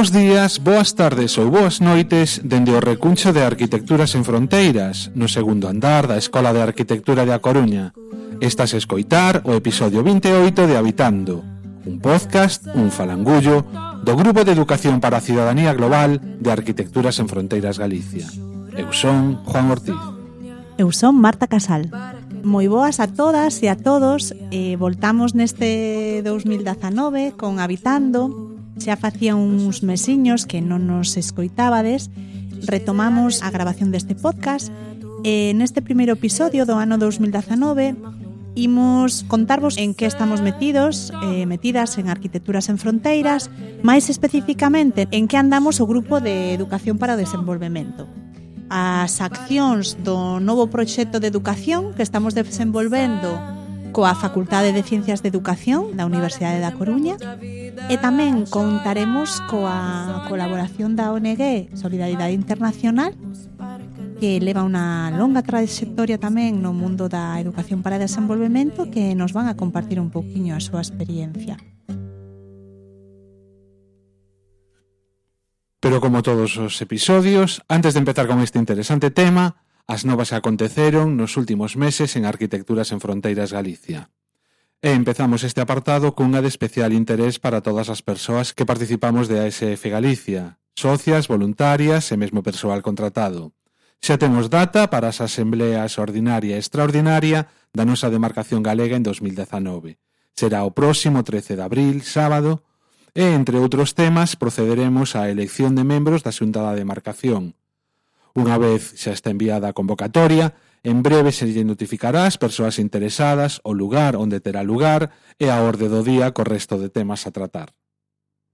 Bos días, boas tardes ou boas noites dende o recuncho de Arquitecturas en Fronteiras, no segundo andar da Escola de Arquitectura de A Coruña. Estás a escoitar o episodio 28 de Habitando, un podcast, un falangullo, do Grupo de Educación para a Ciudadanía Global de Arquitecturas en Fronteiras Galicia. Eu son Juan Ortiz. Eu son Marta Casal. Moi boas a todas e a todos. Eh, voltamos neste 2019 con Habitando, Xa facía uns mesiños que non nos escoitábades, retomamos a grabación deste podcast e neste primeiro episodio do ano 2019 imos contarvos en que estamos metidos, eh, metidas en Arquitecturas en Fronteiras, máis especificamente en que andamos o grupo de Educación para o Desenvolvemento. As accións do novo proxecto de educación que estamos desenvolvendo coa Facultade de Ciencias de Educación da Universidade da Coruña e tamén contaremos coa colaboración da ONG Solidaridade Internacional que leva unha longa trayectoria tamén no mundo da educación para desenvolvemento que nos van a compartir un poquinho a súa experiencia. Pero como todos os episodios, antes de empezar con este interesante tema, As novas aconteceron nos últimos meses en Arquitecturas en Fronteiras Galicia. E empezamos este apartado cunha de especial interés para todas as persoas que participamos de ASF Galicia, socias, voluntarias e mesmo persoal contratado. Xa temos data para as asembleas ordinaria e extraordinaria da nosa demarcación galega en 2019. Será o próximo 13 de abril, sábado, e, entre outros temas, procederemos á elección de membros da Xunta da Demarcación, Unha vez xa está enviada a convocatoria, en breve se lle notificará as persoas interesadas, o lugar onde terá lugar e a orde do día co resto de temas a tratar.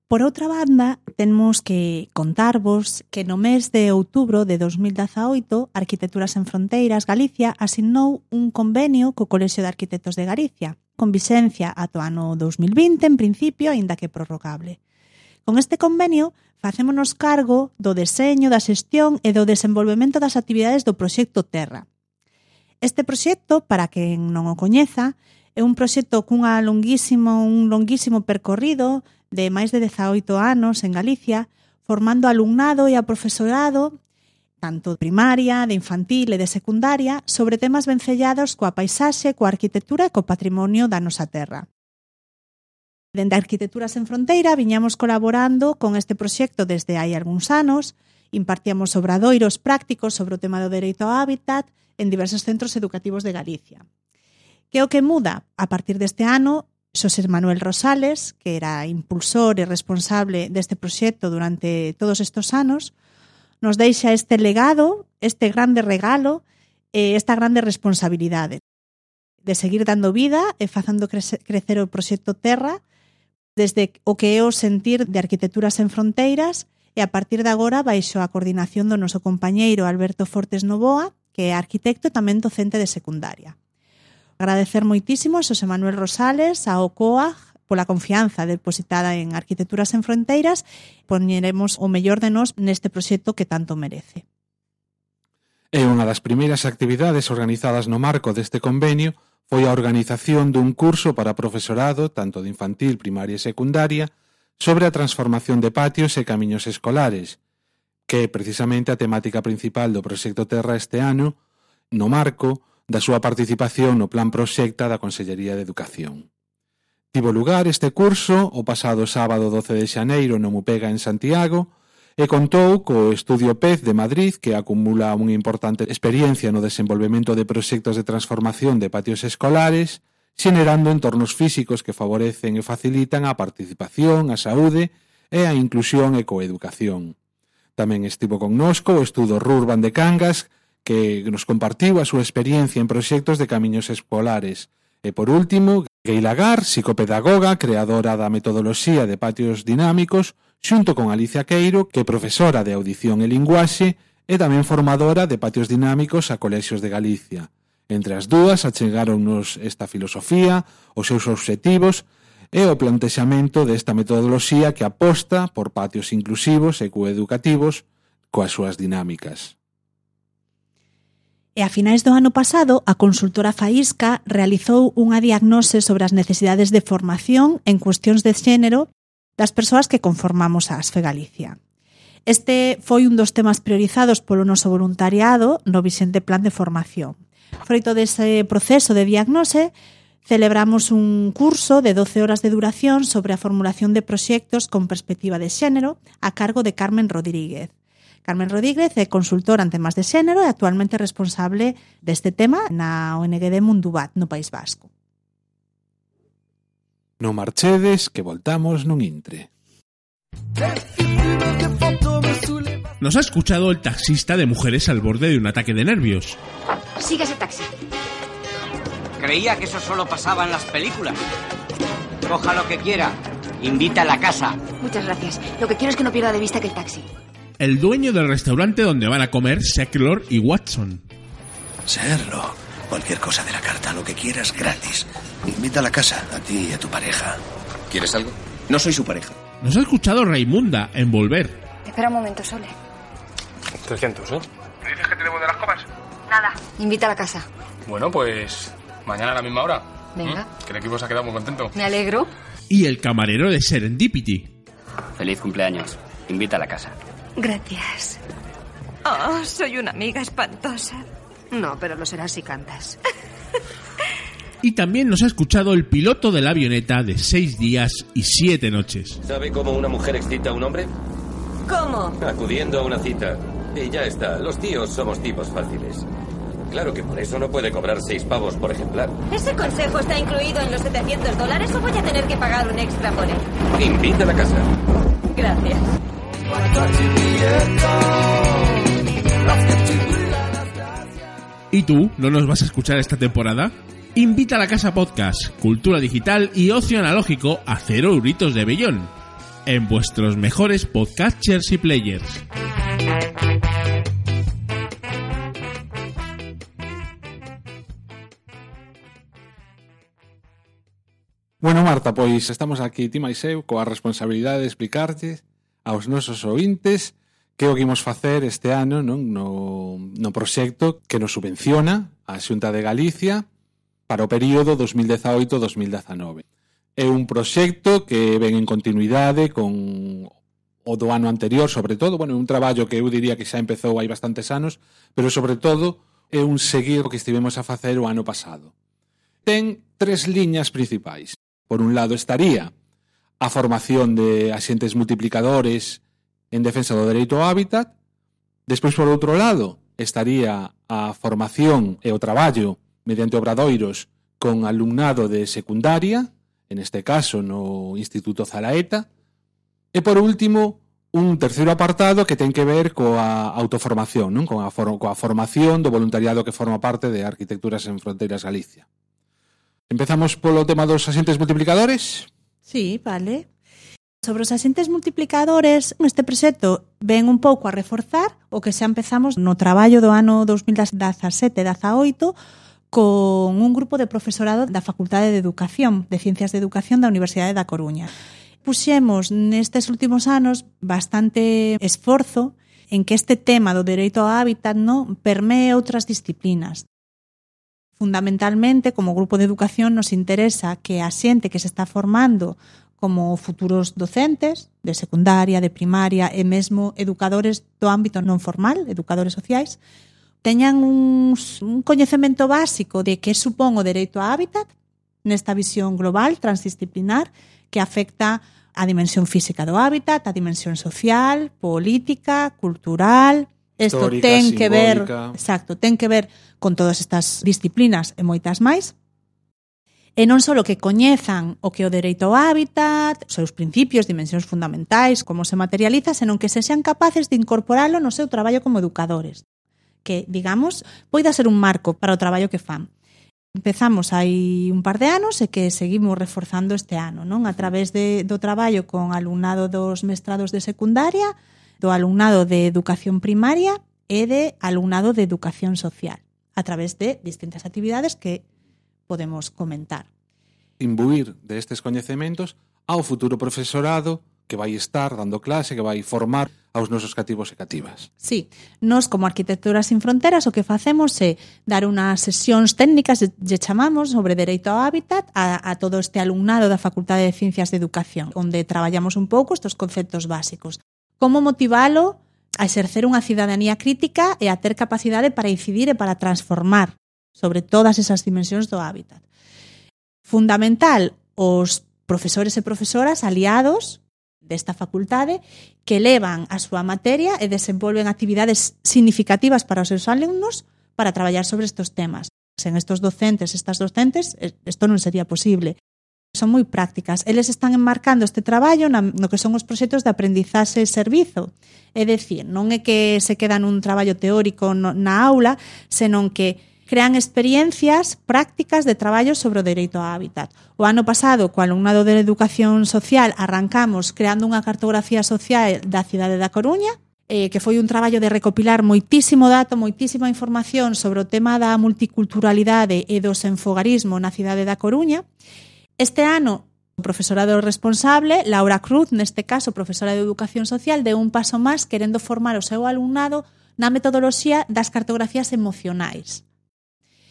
Por outra banda, temos que contarvos que no mes de outubro de 2018, Arquitecturas en Fronteiras Galicia asignou un convenio co Colexio de Arquitectos de Galicia, con vixencia ata o ano 2020 en principio, aínda que prorrogable. Con este convenio facémonos cargo do deseño, da xestión e do desenvolvemento das actividades do proxecto Terra. Este proxecto, para quen non o coñeza, é un proxecto cunha longuísimo, un longuísimo percorrido de máis de 18 anos en Galicia, formando alumnado e a profesorado tanto de primaria, de infantil e de secundaria, sobre temas vencellados coa paisaxe, coa arquitectura e co patrimonio da nosa terra. Dende Arquitecturas en Fronteira viñamos colaborando con este proxecto desde hai algúns anos, impartíamos obradoiros prácticos sobre o tema do dereito ao hábitat en diversos centros educativos de Galicia. Que o que muda a partir deste ano Xosé Manuel Rosales, que era impulsor e responsable deste proxecto durante todos estes anos, nos deixa este legado, este grande regalo e esta grande responsabilidade de seguir dando vida e facendo crecer o proxecto Terra desde o que é o sentir de Arquitecturas en Fronteiras e a partir de agora baixo a coordinación do noso compañeiro Alberto Fortes Novoa, que é arquitecto e tamén docente de secundaria. Agradecer moitísimo a Xosé Manuel Rosales, a OCOAG, pola confianza depositada en Arquitecturas en Fronteiras, poñeremos o mellor de nós neste proxecto que tanto merece. É unha das primeiras actividades organizadas no marco deste convenio foi a organización dun curso para profesorado, tanto de infantil, primaria e secundaria, sobre a transformación de patios e camiños escolares, que é precisamente a temática principal do Proxecto Terra este ano, no marco da súa participación no Plan Proxecta da Consellería de Educación. Tivo lugar este curso o pasado sábado 12 de xaneiro no Mupega en Santiago, e contou co Estudio Pez de Madrid que acumula unha importante experiencia no desenvolvemento de proxectos de transformación de patios escolares xenerando entornos físicos que favorecen e facilitan a participación, a saúde e a inclusión e coeducación. Tamén estivo connosco o Estudo Rurban de Cangas que nos compartiu a súa experiencia en proxectos de camiños escolares e, por último, Gay Lagar, psicopedagoga, creadora da metodoloxía de patios dinámicos, xunto con Alicia Queiro, que é profesora de audición e linguaxe e tamén formadora de patios dinámicos a colexios de Galicia. Entre as dúas achegáronnos esta filosofía, os seus obxectivos e o plantexamento desta metodoloxía que aposta por patios inclusivos e coeducativos coas súas dinámicas. E a finais do ano pasado, a consultora Faísca realizou unha diagnose sobre as necesidades de formación en cuestións de xénero das persoas que conformamos a ASFE Galicia. Este foi un dos temas priorizados polo noso voluntariado no Vicente Plan de Formación. Froito dese proceso de diagnose, celebramos un curso de 12 horas de duración sobre a formulación de proxectos con perspectiva de xénero a cargo de Carmen Rodríguez. Carmen Rodríguez é consultora en temas de xénero e actualmente responsable deste tema na ONG de Mundubat, no País Vasco. No marchedes que voltamos nun intre. Nos ha escuchado el taxista de mujeres al borde de un ataque de nervios. Siga ese taxi. Creía que eso solo pasaba en las películas. Coja lo que quiera. Invita a la casa. Muchas gracias. Lo que quiero es que no pierda de vista que el taxi. El dueño del restaurante donde van a comer Seclor y Watson. Serlo. Cualquier cosa de la carta, lo que quieras, gratis. Invita a la casa, a ti y a tu pareja. ¿Quieres algo? No soy su pareja. Nos ha escuchado Raimunda en Volver. Espera un momento, Sole. 300, ¿eh? ¿Me dices que tenemos de las copas? Nada. Invita a la casa. Bueno, pues mañana a la misma hora. Venga. ¿Mm? Que el equipo se ha quedado muy contento. Me alegro. Y el camarero de Serendipity. Feliz cumpleaños. Invita a la casa. Gracias. Oh, soy una amiga espantosa. No, pero lo serás si cantas. Y también nos ha escuchado el piloto de la avioneta de seis días y siete noches. ¿Sabe cómo una mujer excita a un hombre? ¿Cómo? Acudiendo a una cita. Y ya está. Los tíos somos tipos fáciles. Claro que por eso no puede cobrar seis pavos por ejemplar. ¿Ese consejo está incluido en los 700 dólares o voy a tener que pagar un extra por él? Invita a la casa. Gracias. ¿Y tú no nos vas a escuchar esta temporada? Invita a la Casa Podcast, Cultura Digital y Ocio Analógico a cero euritos de bellón. En vuestros mejores podcasters y players. Bueno, Marta, pois estamos aquí ti máis eu coa responsabilidade de explicarlle aos nosos ointes que o que imos facer este ano non? No, no proxecto que nos subvenciona a Xunta de Galicia para o período 2018-2019. É un proxecto que ven en continuidade con o do ano anterior, sobre todo, bueno, un traballo que eu diría que xa empezou hai bastantes anos, pero sobre todo é un seguir o que estivemos a facer o ano pasado. Ten tres liñas principais. Por un lado estaría a formación de axentes multiplicadores en defensa do dereito ao hábitat. Despois, por outro lado, estaría a formación e o traballo mediante obradoiros con alumnado de secundaria, en este caso no Instituto Zalaeta, e por último, un terceiro apartado que ten que ver coa autoformación, non? Coa, for coa formación do voluntariado que forma parte de Arquitecturas en Fronteiras Galicia. Empezamos polo tema dos asentes multiplicadores? Sí, vale. Sobre os axentes multiplicadores, este proxecto ven un pouco a reforzar o que xa empezamos no traballo do ano 2017-18 con un grupo de profesorado da Facultade de Educación, de Ciencias de Educación da Universidade da Coruña. Puxemos nestes últimos anos bastante esforzo en que este tema do dereito ao hábitat no permee outras disciplinas. Fundamentalmente, como grupo de educación, nos interesa que a xente que se está formando como futuros docentes de secundaria, de primaria e mesmo educadores do ámbito non formal, educadores sociais, teñan un, un coñecemento básico de que supón o dereito a hábitat nesta visión global transdisciplinar que afecta a dimensión física do hábitat, a dimensión social, política, cultural, Isto ten simbólica. que ver, exacto, ten que ver con todas estas disciplinas e moitas máis e non só que coñezan o que o dereito ao hábitat, os seus principios, dimensións fundamentais, como se materializa, senón que se sean capaces de incorporalo no seu traballo como educadores, que, digamos, poida ser un marco para o traballo que fan. Empezamos hai un par de anos e que seguimos reforzando este ano, non? A través de, do traballo con alumnado dos mestrados de secundaria, do alumnado de educación primaria e de alumnado de educación social, a través de distintas actividades que podemos comentar. Imbuir de estes coñecementos ao futuro profesorado que vai estar dando clase, que vai formar aos nosos cativos e cativas. Sí, nos como Arquitectura sin Fronteras o que facemos é dar unhas sesións técnicas lle chamamos sobre dereito ao hábitat a, a todo este alumnado da Facultade de Ciencias de Educación, onde traballamos un pouco estos conceptos básicos. Como motivalo a exercer unha cidadanía crítica e a ter capacidade para incidir e para transformar sobre todas esas dimensións do hábitat. Fundamental os profesores e profesoras aliados desta facultade que levan a súa materia e desenvolven actividades significativas para os seus alumnos para traballar sobre estes temas. Sen estes docentes, estas docentes, eh, isto non sería posible. Son moi prácticas. Eles están enmarcando este traballo na, no que son os proxectos de aprendizaxe e servizo. É dicir, non é que se queda nun traballo teórico na aula, senón que crean experiencias prácticas de traballo sobre o dereito ao hábitat. O ano pasado, co alumnado de Educación Social, arrancamos creando unha cartografía social da cidade da Coruña, eh, que foi un traballo de recopilar moitísimo dato, moitísima información sobre o tema da multiculturalidade e do senfogarismo na cidade da Coruña. Este ano, o profesorado responsable, Laura Cruz, neste caso profesora de Educación Social, deu un paso máis querendo formar o seu alumnado na metodoloxía das cartografías emocionais.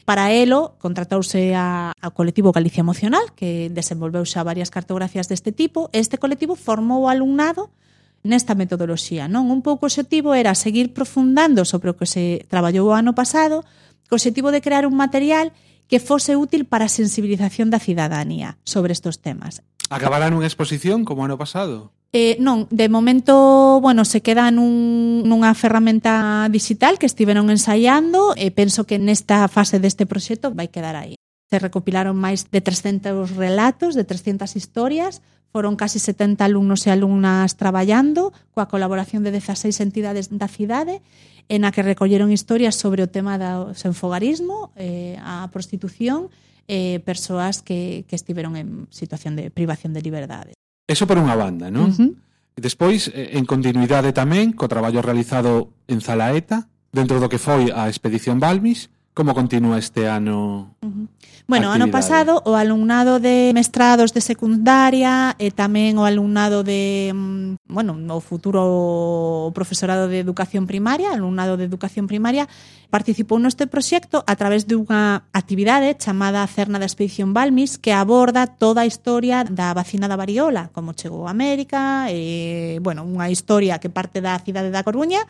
Para elo contratouse a, ao colectivo Galicia Emocional, que desenvolveu xa varias cartografías deste tipo. Este colectivo formou alumnado nesta metodoloxía. Non Un pouco o objetivo era seguir profundando sobre o que se traballou o ano pasado, co objetivo de crear un material que fose útil para a sensibilización da cidadanía sobre estos temas. Acabarán unha exposición como ano pasado? Eh, non, de momento, bueno, se queda nun, nunha ferramenta digital que estiveron ensaiando e penso que nesta fase deste proxecto vai quedar aí. Se recopilaron máis de 300 relatos, de 300 historias, foron casi 70 alumnos e alumnas traballando coa colaboración de 16 entidades da cidade en a que recolleron historias sobre o tema do senfogarismo, eh, a prostitución e eh, persoas que, que estiveron en situación de privación de liberdade. Eso por unha banda, non? Uh -huh. Despois, eh, en continuidade tamén, co traballo realizado en Zalaeta, dentro do que foi a Expedición Balmis, Como continúa este ano? Uh -huh. Bueno, ano pasado o alumnado de mestrados de secundaria e tamén o alumnado de, mm, bueno, o futuro profesorado de educación primaria, alumnado de educación primaria, participou neste proxecto a través dunha actividade chamada Cerna da Expedición Balmis que aborda toda a historia da vacina da variola, como chegou a América, e, bueno, unha historia que parte da cidade da Coruña,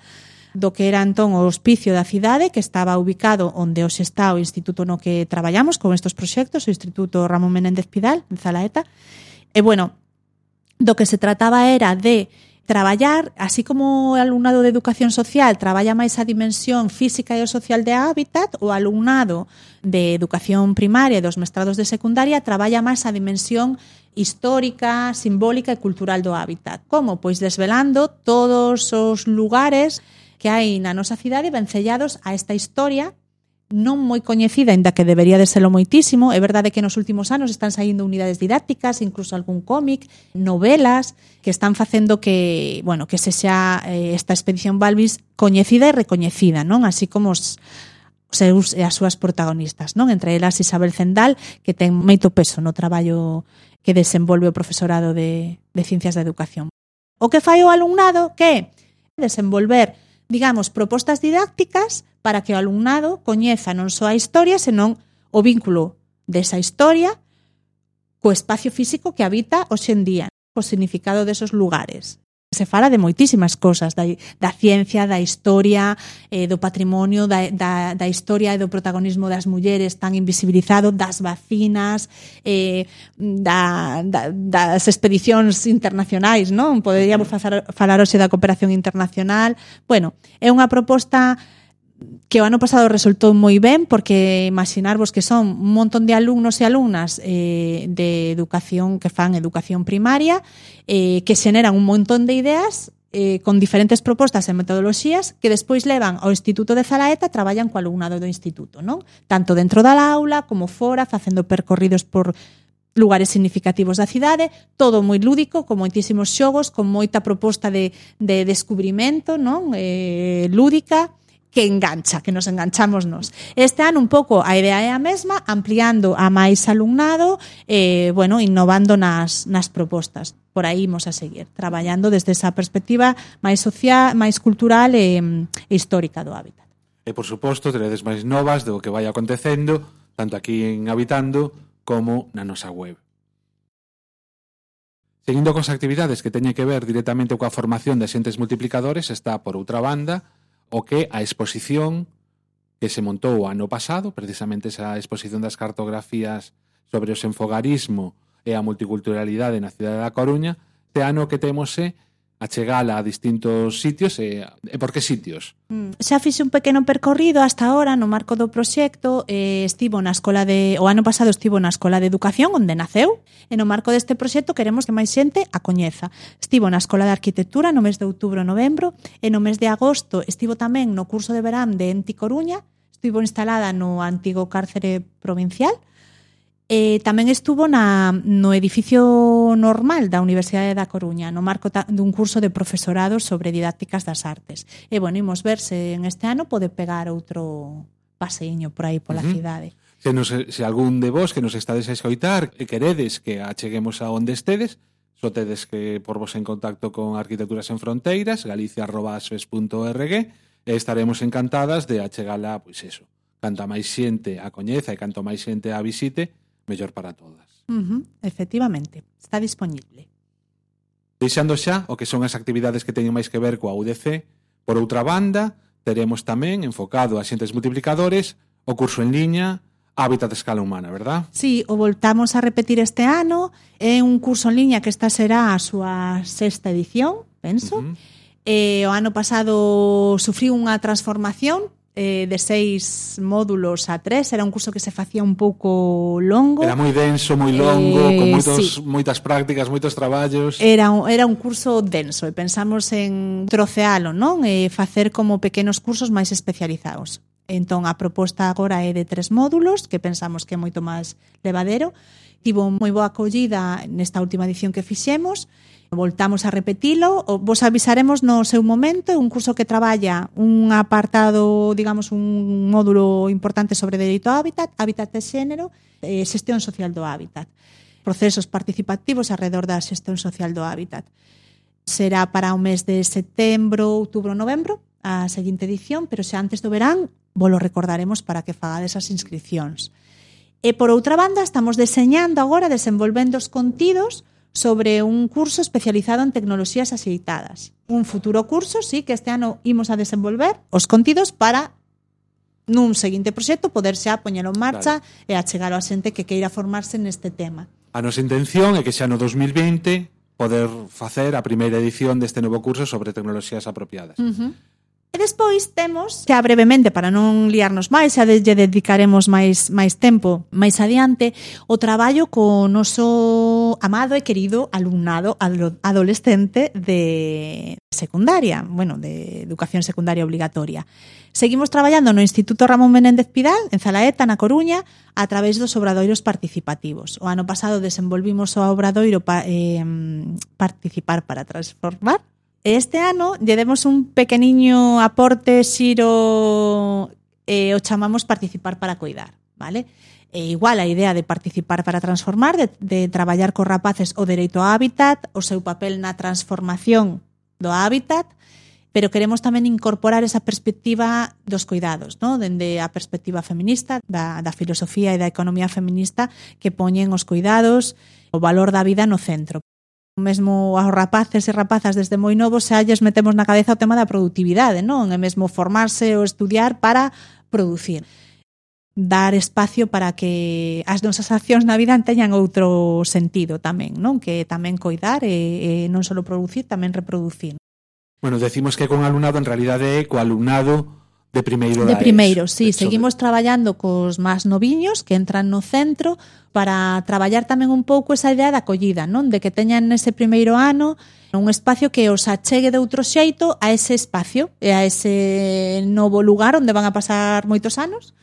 do que era entón o hospicio da cidade que estaba ubicado onde os está o instituto no que traballamos con estos proxectos, o Instituto Ramón Menéndez Pidal, en Zalaeta. E bueno, do que se trataba era de traballar, así como o alumnado de educación social traballa máis a dimensión física e o social de hábitat, o alumnado de educación primaria e dos mestrados de secundaria traballa máis a dimensión histórica, simbólica e cultural do hábitat. Como? Pois desvelando todos os lugares que hai na nosa cidade vencellados a esta historia non moi coñecida, ainda que debería de serlo moitísimo. É verdade que nos últimos anos están saindo unidades didácticas, incluso algún cómic, novelas, que están facendo que, bueno, que se xa eh, esta expedición Balvis coñecida e recoñecida, non? Así como os, seus e as súas protagonistas, non? Entre elas Isabel Zendal, que ten moito peso no traballo que desenvolve o profesorado de, de Ciencias da Educación. O que fai o alumnado que desenvolver digamos, propostas didácticas para que o alumnado coñeza non só a historia, senón o vínculo desa historia co espacio físico que habita hoxe en día, co significado desos lugares se fala de moitísimas cosas, da, da ciencia, da historia, eh, do patrimonio, da, da, da historia e do protagonismo das mulleres tan invisibilizado, das vacinas, eh, da, da, das expedicións internacionais, non? Poderíamos falar, falar hoxe da cooperación internacional. Bueno, é unha proposta que o ano pasado resultou moi ben porque imaginarvos que son un montón de alumnos e alumnas eh, de educación que fan educación primaria eh, que xeneran un montón de ideas eh, con diferentes propostas e metodoloxías que despois levan ao Instituto de Zalaeta traballan co alumnado do Instituto, non? Tanto dentro da aula como fora, facendo percorridos por lugares significativos da cidade, todo moi lúdico, con moitísimos xogos, con moita proposta de, de descubrimento, non? Eh, lúdica, que engancha, que nos enganchamos nos. Este ano un pouco a idea é a mesma, ampliando a máis alumnado, eh, bueno, innovando nas, nas propostas. Por aí imos a seguir, traballando desde esa perspectiva máis social, máis cultural e, e histórica do hábitat. E, por suposto, teredes máis novas do que vai acontecendo, tanto aquí en Habitando como na nosa web. Seguindo cos actividades que teñen que ver directamente coa formación de xentes multiplicadores, está, por outra banda, o que a exposición que se montou o ano pasado, precisamente esa exposición das cartografías sobre o senfogarismo e a multiculturalidade na cidade da Coruña, te ano que temos é achegala a distintos sitios e, e por que sitios? Mm. Xa fixe un pequeno percorrido hasta ahora no marco do proxecto eh, estivo na escola de o ano pasado estivo na escola de educación onde naceu e no marco deste proxecto queremos que máis xente a coñeza estivo na escola de arquitectura no mes de outubro e novembro e no mes de agosto estivo tamén no curso de verán de Enti Coruña estivo instalada no antigo cárcere provincial Eh, tamén estuvo na, no edificio normal da Universidade da Coruña, no marco ta, dun curso de profesorado sobre didácticas das artes. E, bueno, imos verse en este ano pode pegar outro paseiño por aí pola uh -huh. cidade. Se, nos, se algún de vos que nos estades a escoitar e queredes que acheguemos a onde estedes, só tedes que por vos en contacto con Arquitecturas en Fronteiras, galicia.asfes.org, e estaremos encantadas de achegala, pois eso, canta máis xente a coñeza e canto máis xente a visite, mellor para todas. Uh -huh, efectivamente, está disponible. Deixando xa o que son as actividades que teñen máis que ver coa UDC, por outra banda, teremos tamén enfocado a xentes multiplicadores o curso en liña Hábitat de escala humana, verdad? Sí, o voltamos a repetir este ano. É un curso en liña que esta será a súa sexta edición, penso. Uh -huh. eh, o ano pasado sufriu unha transformación eh, de seis módulos a tres, era un curso que se facía un pouco longo. Era moi denso, moi longo, eh, con moitos, sí. moitas prácticas, moitos traballos. Era, era un curso denso e pensamos en trocealo, non? E facer como pequenos cursos máis especializados. Entón, a proposta agora é de tres módulos, que pensamos que é moito máis levadero. Tivo moi boa acollida nesta última edición que fixemos, e voltamos a repetilo, vos avisaremos no seu momento, un curso que traballa un apartado, digamos, un módulo importante sobre dereito ao hábitat, hábitat de xénero e xestión social do hábitat. Procesos participativos alrededor da xestión social do hábitat. Será para o mes de setembro, outubro, novembro, a seguinte edición, pero se antes do verán, volo recordaremos para que fagades as inscripcións. E por outra banda, estamos deseñando agora, desenvolvendo os contidos sobre un curso especializado en tecnoloxías axeitadas. Un futuro curso, sí, que este ano imos a desenvolver os contidos para nun seguinte proxecto poder xa poñelo en marcha vale. e achegar a xente que queira formarse neste tema. A nosa intención é que xa no 2020 poder facer a primeira edición deste novo curso sobre tecnoloxías apropiadas. Uh -huh. E despois temos, xa brevemente para non liarnos máis, xa lle dedicaremos máis máis tempo máis adiante, o traballo co noso amado, e querido alumnado adolescente de secundaria, bueno, de educación secundaria obligatoria. Seguimos traballando no Instituto Ramón Menéndez Pidal, en Zalaeta, na Coruña, a través dos obradoiros participativos. O ano pasado desenvolvimos o obradoiro pa, eh, Participar para Transformar, este ano lle demos un pequeniño aporte xiro eh, o chamamos participar para cuidar, vale? E igual a idea de participar para transformar, de, de traballar cos rapaces o dereito ao hábitat, o seu papel na transformación do hábitat, pero queremos tamén incorporar esa perspectiva dos cuidados, no? dende a perspectiva feminista, da, da filosofía e da economía feminista que poñen os cuidados, o valor da vida no centro. Mesmo aos rapaces e rapazas desde moi novos xa lles metemos na cabeza o tema da productividade, non? E mesmo formarse ou estudiar para producir dar espacio para que as nosas accións na vida teñan outro sentido tamén, non? Que tamén coidar e, e non só producir, tamén reproducir. Bueno, decimos que con alumnado en realidade é co alumnado de primeiro da De primeiro, sí, de seguimos de... traballando cos máis noviños que entran no centro para traballar tamén un pouco esa idea da acollida, non? De que teñan nese primeiro ano un espacio que os achegue de outro xeito a ese espacio e a ese novo lugar onde van a pasar moitos anos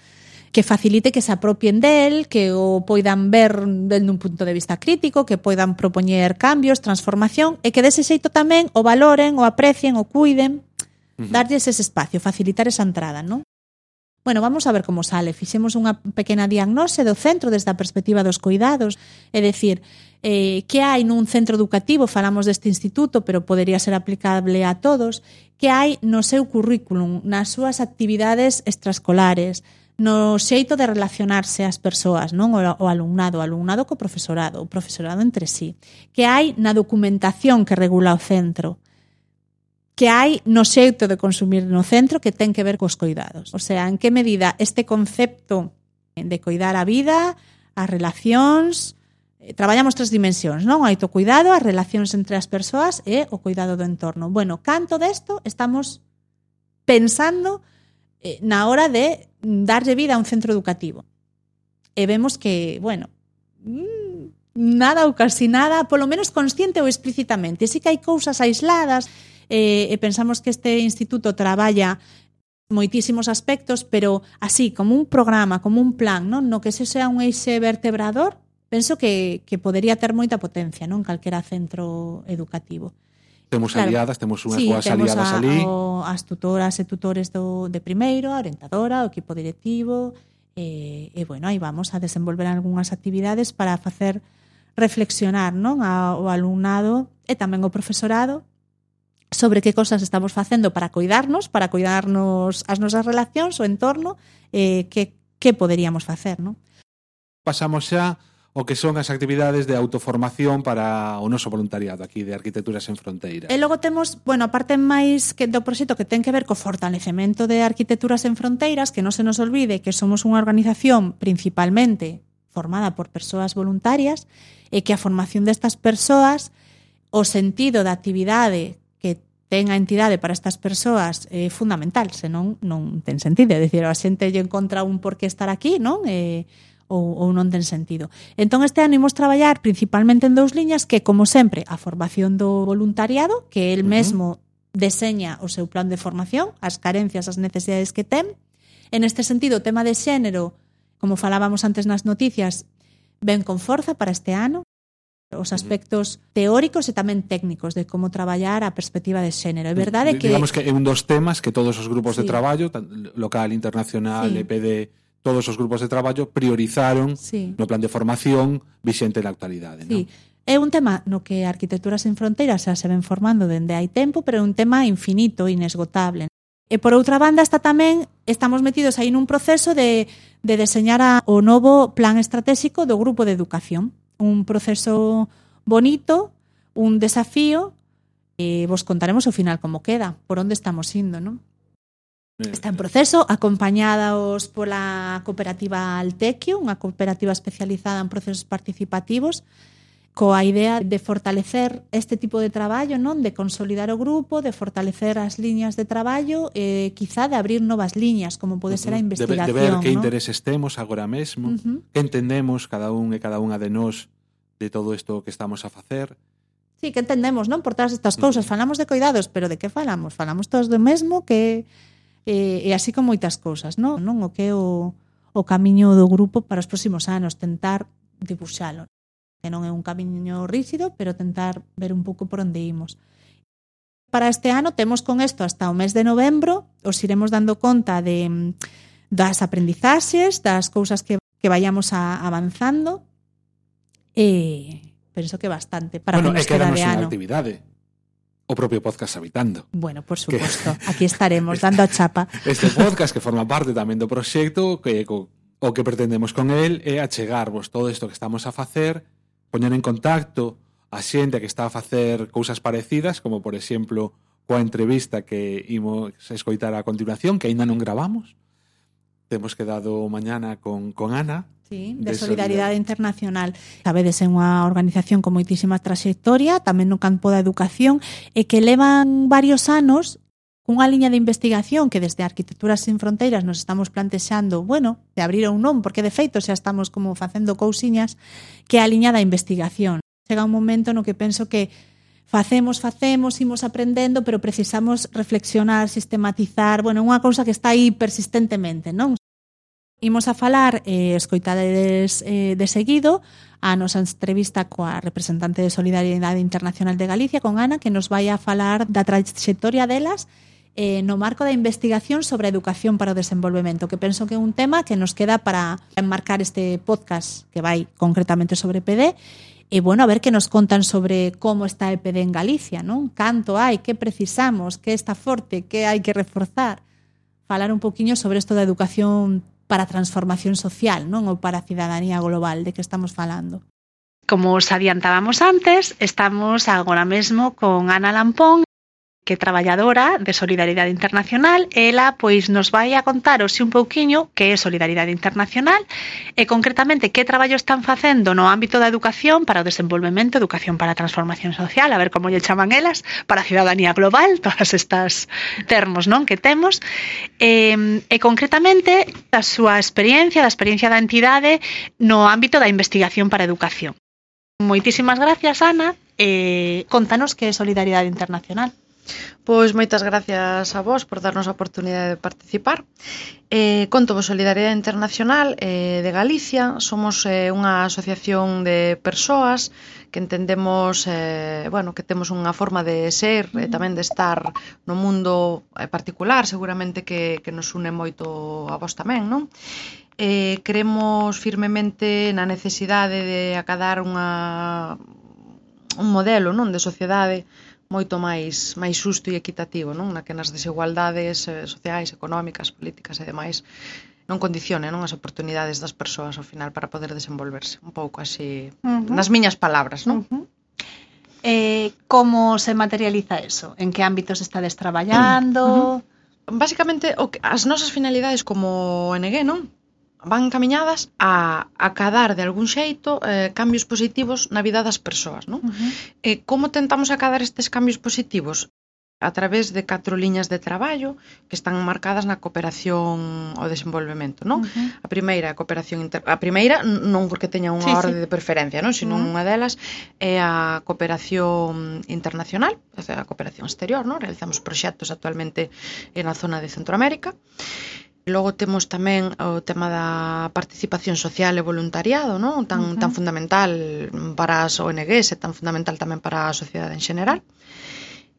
que facilite que se apropien del, que o poidan ver del nun punto de vista crítico, que poidan propoñer cambios, transformación e que dese xeito tamén o valoren, o aprecien, o cuiden, uh -huh. darlles ese espacio, facilitar esa entrada, non? Bueno, vamos a ver como sale. Fixemos unha pequena diagnose do centro desde a perspectiva dos cuidados. É dicir, eh, que hai nun centro educativo, falamos deste instituto, pero podería ser aplicable a todos, que hai no seu currículum, nas súas actividades extraescolares, no xeito de relacionarse as persoas, non? O, o alumnado, o alumnado co profesorado, o profesorado entre sí, que hai na documentación que regula o centro, que hai no xeito de consumir no centro que ten que ver cos coidados. O sea, en que medida este concepto de coidar a vida, as relacións, eh, traballamos tres dimensións, non? O autocuidado, as relacións entre as persoas e o cuidado do entorno. Bueno, canto desto estamos pensando eh, na hora de darlle vida a un centro educativo. E vemos que, bueno, mm, nada ou casi nada, polo menos consciente ou explícitamente. Si que hai cousas aisladas, eh, e pensamos que este instituto traballa moitísimos aspectos, pero así, como un programa, como un plan, non? no que se sea un eixe vertebrador, penso que, que podería ter moita potencia non calquera centro educativo. Temos claro. aliadas, temos unhas sí, boas temos aliadas a, ali. O, as tutoras e tutores do, de primeiro, a orientadora, o equipo directivo, e, e bueno, aí vamos a desenvolver algunhas actividades para facer reflexionar non a, o alumnado e tamén o profesorado sobre que cosas estamos facendo para cuidarnos, para cuidarnos as nosas relacións, o entorno, eh, que, que poderíamos facer. Non? Pasamos xa o que son as actividades de autoformación para o noso voluntariado aquí de Arquitecturas en Fronteira. E logo temos, bueno, a parte máis que do proxecto que ten que ver co fortalecemento de Arquitecturas en Fronteiras, que non se nos olvide que somos unha organización principalmente formada por persoas voluntarias e que a formación destas persoas, o sentido da actividade que ten a entidade para estas persoas é fundamental, senón non ten sentido. É dicir, a xente lle encontra un por que estar aquí, non? Eh, ou, ou non ten sentido. Entón este ano imos traballar principalmente en dous liñas que, como sempre, a formación do voluntariado, que el mesmo uh -huh. deseña o seu plan de formación, as carencias, as necesidades que ten. En este sentido, o tema de xénero, como falábamos antes nas noticias, ven con forza para este ano, os aspectos teóricos e tamén técnicos de como traballar a perspectiva de xénero. É verdade que... Digamos que é un dos temas que todos os grupos sí. de traballo, local, internacional, sí. EPD, todos os grupos de traballo priorizaron sí. no plan de formación vixente na actualidade. Sí. Non? É un tema no que Arquitecturas en Fronteiras xa se ven formando dende hai tempo, pero é un tema infinito, inesgotable. E por outra banda está tamén estamos metidos aí nun proceso de, de deseñar a, o novo plan estratégico do grupo de educación. Un proceso bonito, un desafío, e vos contaremos ao final como queda, por onde estamos indo, non? Está en proceso, acompañados pola cooperativa Altequio, unha cooperativa especializada en procesos participativos, coa idea de fortalecer este tipo de traballo, non de consolidar o grupo, de fortalecer as liñas de traballo, eh, quizá de abrir novas liñas, como pode ser a investigación. De, de ver que ¿no? intereses temos agora mesmo, uh -huh. que entendemos cada un e cada unha de nós de todo isto que estamos a facer, Sí, que entendemos, non? Por todas estas cousas, falamos de cuidados, pero de que falamos? Falamos todos do mesmo que e, e así con moitas cousas, non? non? O que é o, o camiño do grupo para os próximos anos, tentar dibuxalo. Que non é un camiño rígido, pero tentar ver un pouco por onde imos. Para este ano temos con isto hasta o mes de novembro, os iremos dando conta de das aprendizaxes, das cousas que, que vayamos a, avanzando e penso que bastante para bueno, que nos queda de ano. Bueno, actividade o propio podcast Habitando. Bueno, por suposto, que... aquí estaremos dando a chapa. Este podcast que forma parte tamén do proxecto que co, o que pretendemos con el é achegarvos todo isto que estamos a facer, poñer en contacto a xente que está a facer cousas parecidas, como por exemplo coa entrevista que imos escoitar a continuación, que aínda non gravamos, temos quedado mañana con, con Ana. Sí, de, de Solidaridade Internacional. Sabedes, é unha organización con moitísima trayectoria, tamén no campo da educación, e que levan varios anos cunha liña de investigación que desde Arquitecturas sin Fronteiras nos estamos plantexando, bueno, de abrir ou non, porque de feito xa estamos como facendo cousiñas, que é a liña da investigación. Chega un momento no que penso que facemos, facemos, imos aprendendo, pero precisamos reflexionar, sistematizar, bueno, unha cousa que está aí persistentemente, non? Imos a falar, eh, escoitades eh, de seguido, a nosa entrevista coa representante de Solidariedade Internacional de Galicia, con Ana, que nos vai a falar da traxectoria delas eh, no marco da investigación sobre a educación para o desenvolvemento, que penso que é un tema que nos queda para enmarcar este podcast que vai concretamente sobre PD, e bueno, a ver que nos contan sobre como está a EPD en Galicia, non? Canto hai, que precisamos, que está forte, que hai que reforzar. Falar un poquinho sobre isto da educación para a transformación social, non ou para a cidadanía global de que estamos falando. Como os adiantábamos antes, estamos agora mesmo con Ana Lampón, que traballadora de Solidariedade Internacional, ela pois nos vai a contar hoxe un pouquiño que é Solidariedade Internacional e concretamente que traballo están facendo no ámbito da educación para o desenvolvemento, educación para a transformación social, a ver como lle chaman elas, para a ciudadanía global, todas estas termos non que temos, e, e concretamente a súa experiencia, da experiencia da entidade no ámbito da investigación para a educación. Moitísimas gracias, Ana, Eh, contanos que é Solidariedade Internacional. Pois moitas gracias a vos por darnos a oportunidade de participar. Eh, conto vos Solidariedade Internacional eh, de Galicia. Somos eh, unha asociación de persoas que entendemos eh, bueno, que temos unha forma de ser e eh, tamén de estar no mundo eh, particular, seguramente que, que nos une moito a vos tamén, non? Eh, creemos firmemente na necesidade de acadar unha, un modelo non de sociedade moito máis máis xusto e equitativo, non? Na que nas desigualdades eh, sociais, económicas, políticas e demais non condicione non as oportunidades das persoas ao final para poder desenvolverse, un pouco así uh -huh. nas miñas palabras, non? Uh -huh. Eh, como se materializa eso? En que ámbitos estades traballando? Uh -huh. Básicamente o que, as nosas finalidades como ONG, non? van camiñadas a acadar de algún xeito eh, cambios positivos na vida das persoas. Non? Uh -huh. eh, como tentamos acadar estes cambios positivos? a través de catro liñas de traballo que están marcadas na cooperación ao desenvolvemento, non? Uh -huh. A primeira, a cooperación inter... a primeira non porque teña unha sí, orde sí. de preferencia, non, sino uh -huh. unha delas é a cooperación internacional, a cooperación exterior, non? Realizamos proxectos actualmente na zona de Centroamérica. Logo temos tamén o tema da participación social e voluntariado, non? Tan, uh -huh. tan fundamental para as ONGs e tan fundamental tamén para a sociedade en xeral.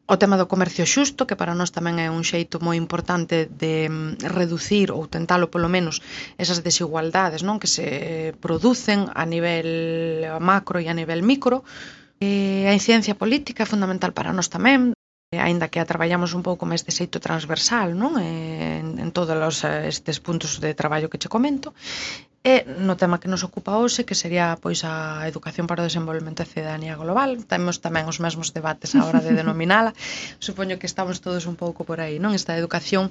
O tema do comercio xusto, que para nós tamén é un xeito moi importante de mm, reducir ou tentalo polo menos esas desigualdades non que se producen a nivel macro e a nivel micro, E a incidencia política é fundamental para nós tamén, Eh, aínda que a traballamos un pouco máis de xeito transversal, non? Eh, en, en todos eh, estes puntos de traballo que che comento, E no tema que nos ocupa hoxe, que sería pois a educación para o desenvolvemento da cidadanía global, temos tamén os mesmos debates a hora de denominala. Supoño que estamos todos un pouco por aí, non? Esta educación,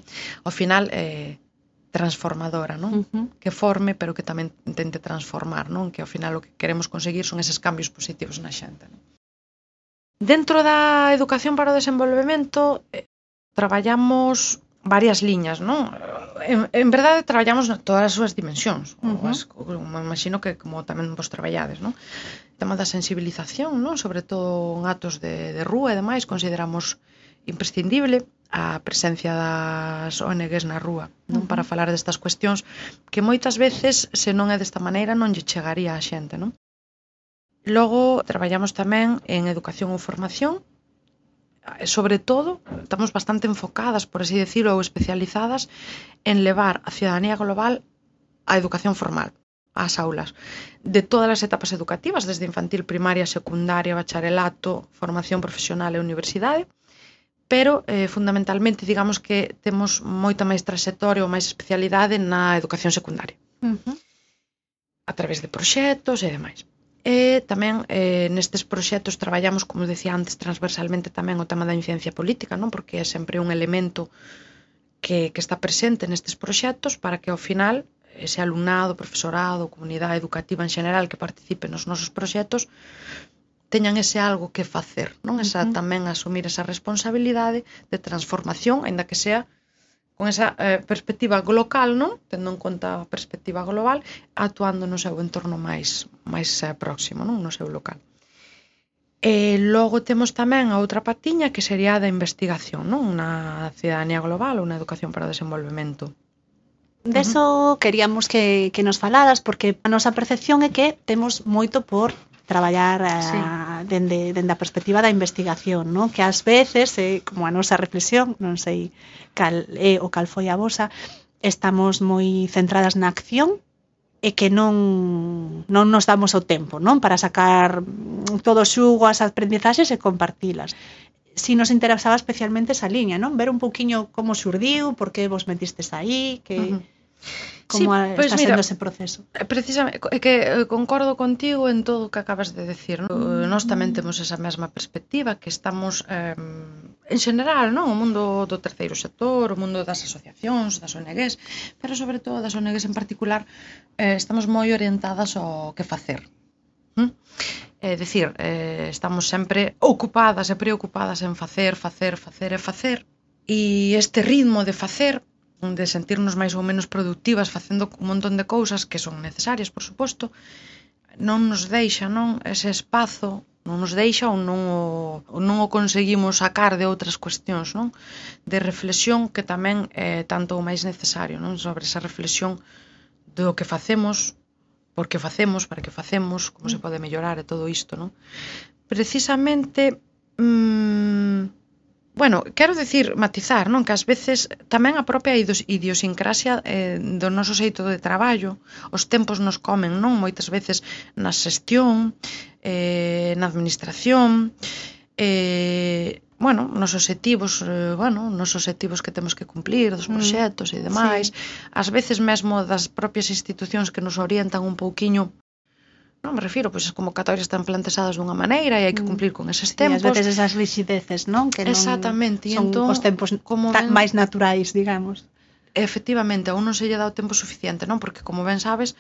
ao final, eh, transformadora, non? Uh -huh. Que forme, pero que tamén tente transformar, non? Que ao final o que queremos conseguir son eses cambios positivos na xente, non? Dentro da educación para o desenvolvemento eh, traballamos varias liñas, non? En, en verdade traballamos todas as súas dimensións, uh -huh. as, me imagino que como tamén vos traballades, non? O tema da sensibilización, non? Sobre todo en atos de, de rúa e demais, consideramos imprescindible a presencia das ONGs na rúa, non? Uh -huh. Para falar destas cuestións que moitas veces se non é desta maneira non lle chegaría á xente, non? Logo, traballamos tamén en educación ou formación, sobre todo, estamos bastante enfocadas, por así decirlo, ou especializadas en levar a ciudadanía global a educación formal, ás aulas, de todas as etapas educativas, desde infantil, primaria, secundaria, bacharelato, formación profesional e universidade, pero eh, fundamentalmente digamos que temos moita máis trayectoria ou máis especialidade na educación secundaria. Uh -huh. A través de proxectos e demais. E tamén eh, nestes proxectos traballamos, como decía antes, transversalmente tamén o tema da incidencia política, non porque é sempre un elemento que, que está presente nestes proxectos para que ao final ese alumnado, profesorado, comunidade educativa en xeral que participe nos nosos proxectos teñan ese algo que facer, non? Esa tamén asumir esa responsabilidade de transformación, aínda que sea con esa eh, perspectiva local, non? Tendo en conta a perspectiva global, actuando no seu entorno máis máis eh, próximo, non? No seu local. E logo temos tamén a outra patiña que sería a da investigación, non? Unha cidadanía global, unha educación para o desenvolvemento. Deso queríamos que, que nos falaras, porque a nosa percepción é que temos moito por traballar eh, sí. a, dende, dende a perspectiva da investigación, non? Que ás veces, eh, como a nosa reflexión, non sei cal é eh, o cal foi a vosa, estamos moi centradas na acción e que non, non nos damos o tempo non para sacar todo xugo as aprendizaxes e compartilas si nos interesaba especialmente esa liña, non? Ver un pouquiño como surdiu, por que vos metistes aí, que... Uh -huh como sí, pues está mira, sendo ese proceso. Eh, Precisamente, que eh, concordo contigo en todo o que acabas de decir. ¿no? Eh, nós tamén mm. temos esa mesma perspectiva que estamos eh, en general, non? O mundo do terceiro sector, o mundo das asociacións, das ONGs, pero sobre todo das ONGs en particular, eh, estamos moi orientadas ao que facer. ¿Mm? É dicir, eh, estamos sempre ocupadas e preocupadas en facer, facer, facer e facer. E este ritmo de facer de sentirnos máis ou menos productivas facendo un montón de cousas que son necesarias, por suposto, non nos deixa, non, ese espazo non nos deixa ou non o, ou non o conseguimos sacar de outras cuestións, non? De reflexión que tamén é tanto o máis necesario, non? Sobre esa reflexión do que facemos, por que facemos, para que facemos, como se mm. pode mellorar e todo isto, non? Precisamente, mmm, Bueno, quero dicir, matizar, non? Que ás veces tamén a propia idiosincrasia eh, do noso xeito de traballo, os tempos nos comen, non? Moitas veces na xestión, eh, na administración, eh, bueno, nos obxectivos, eh, bueno, nos obxectivos que temos que cumplir, dos mm. proxectos mm. e demais, sí. ás veces mesmo das propias institucións que nos orientan un pouquiño Non? Me refiro, pois as convocatorias están planteadas dunha maneira e hai que mm. cumplir con eses tempos. E ás veces esas rixideces, non? Que non Exactamente. Son entón, os tempos como ven... máis naturais, digamos. Efectivamente, a un non se lle dá o tempo suficiente, non? Porque, como ben sabes,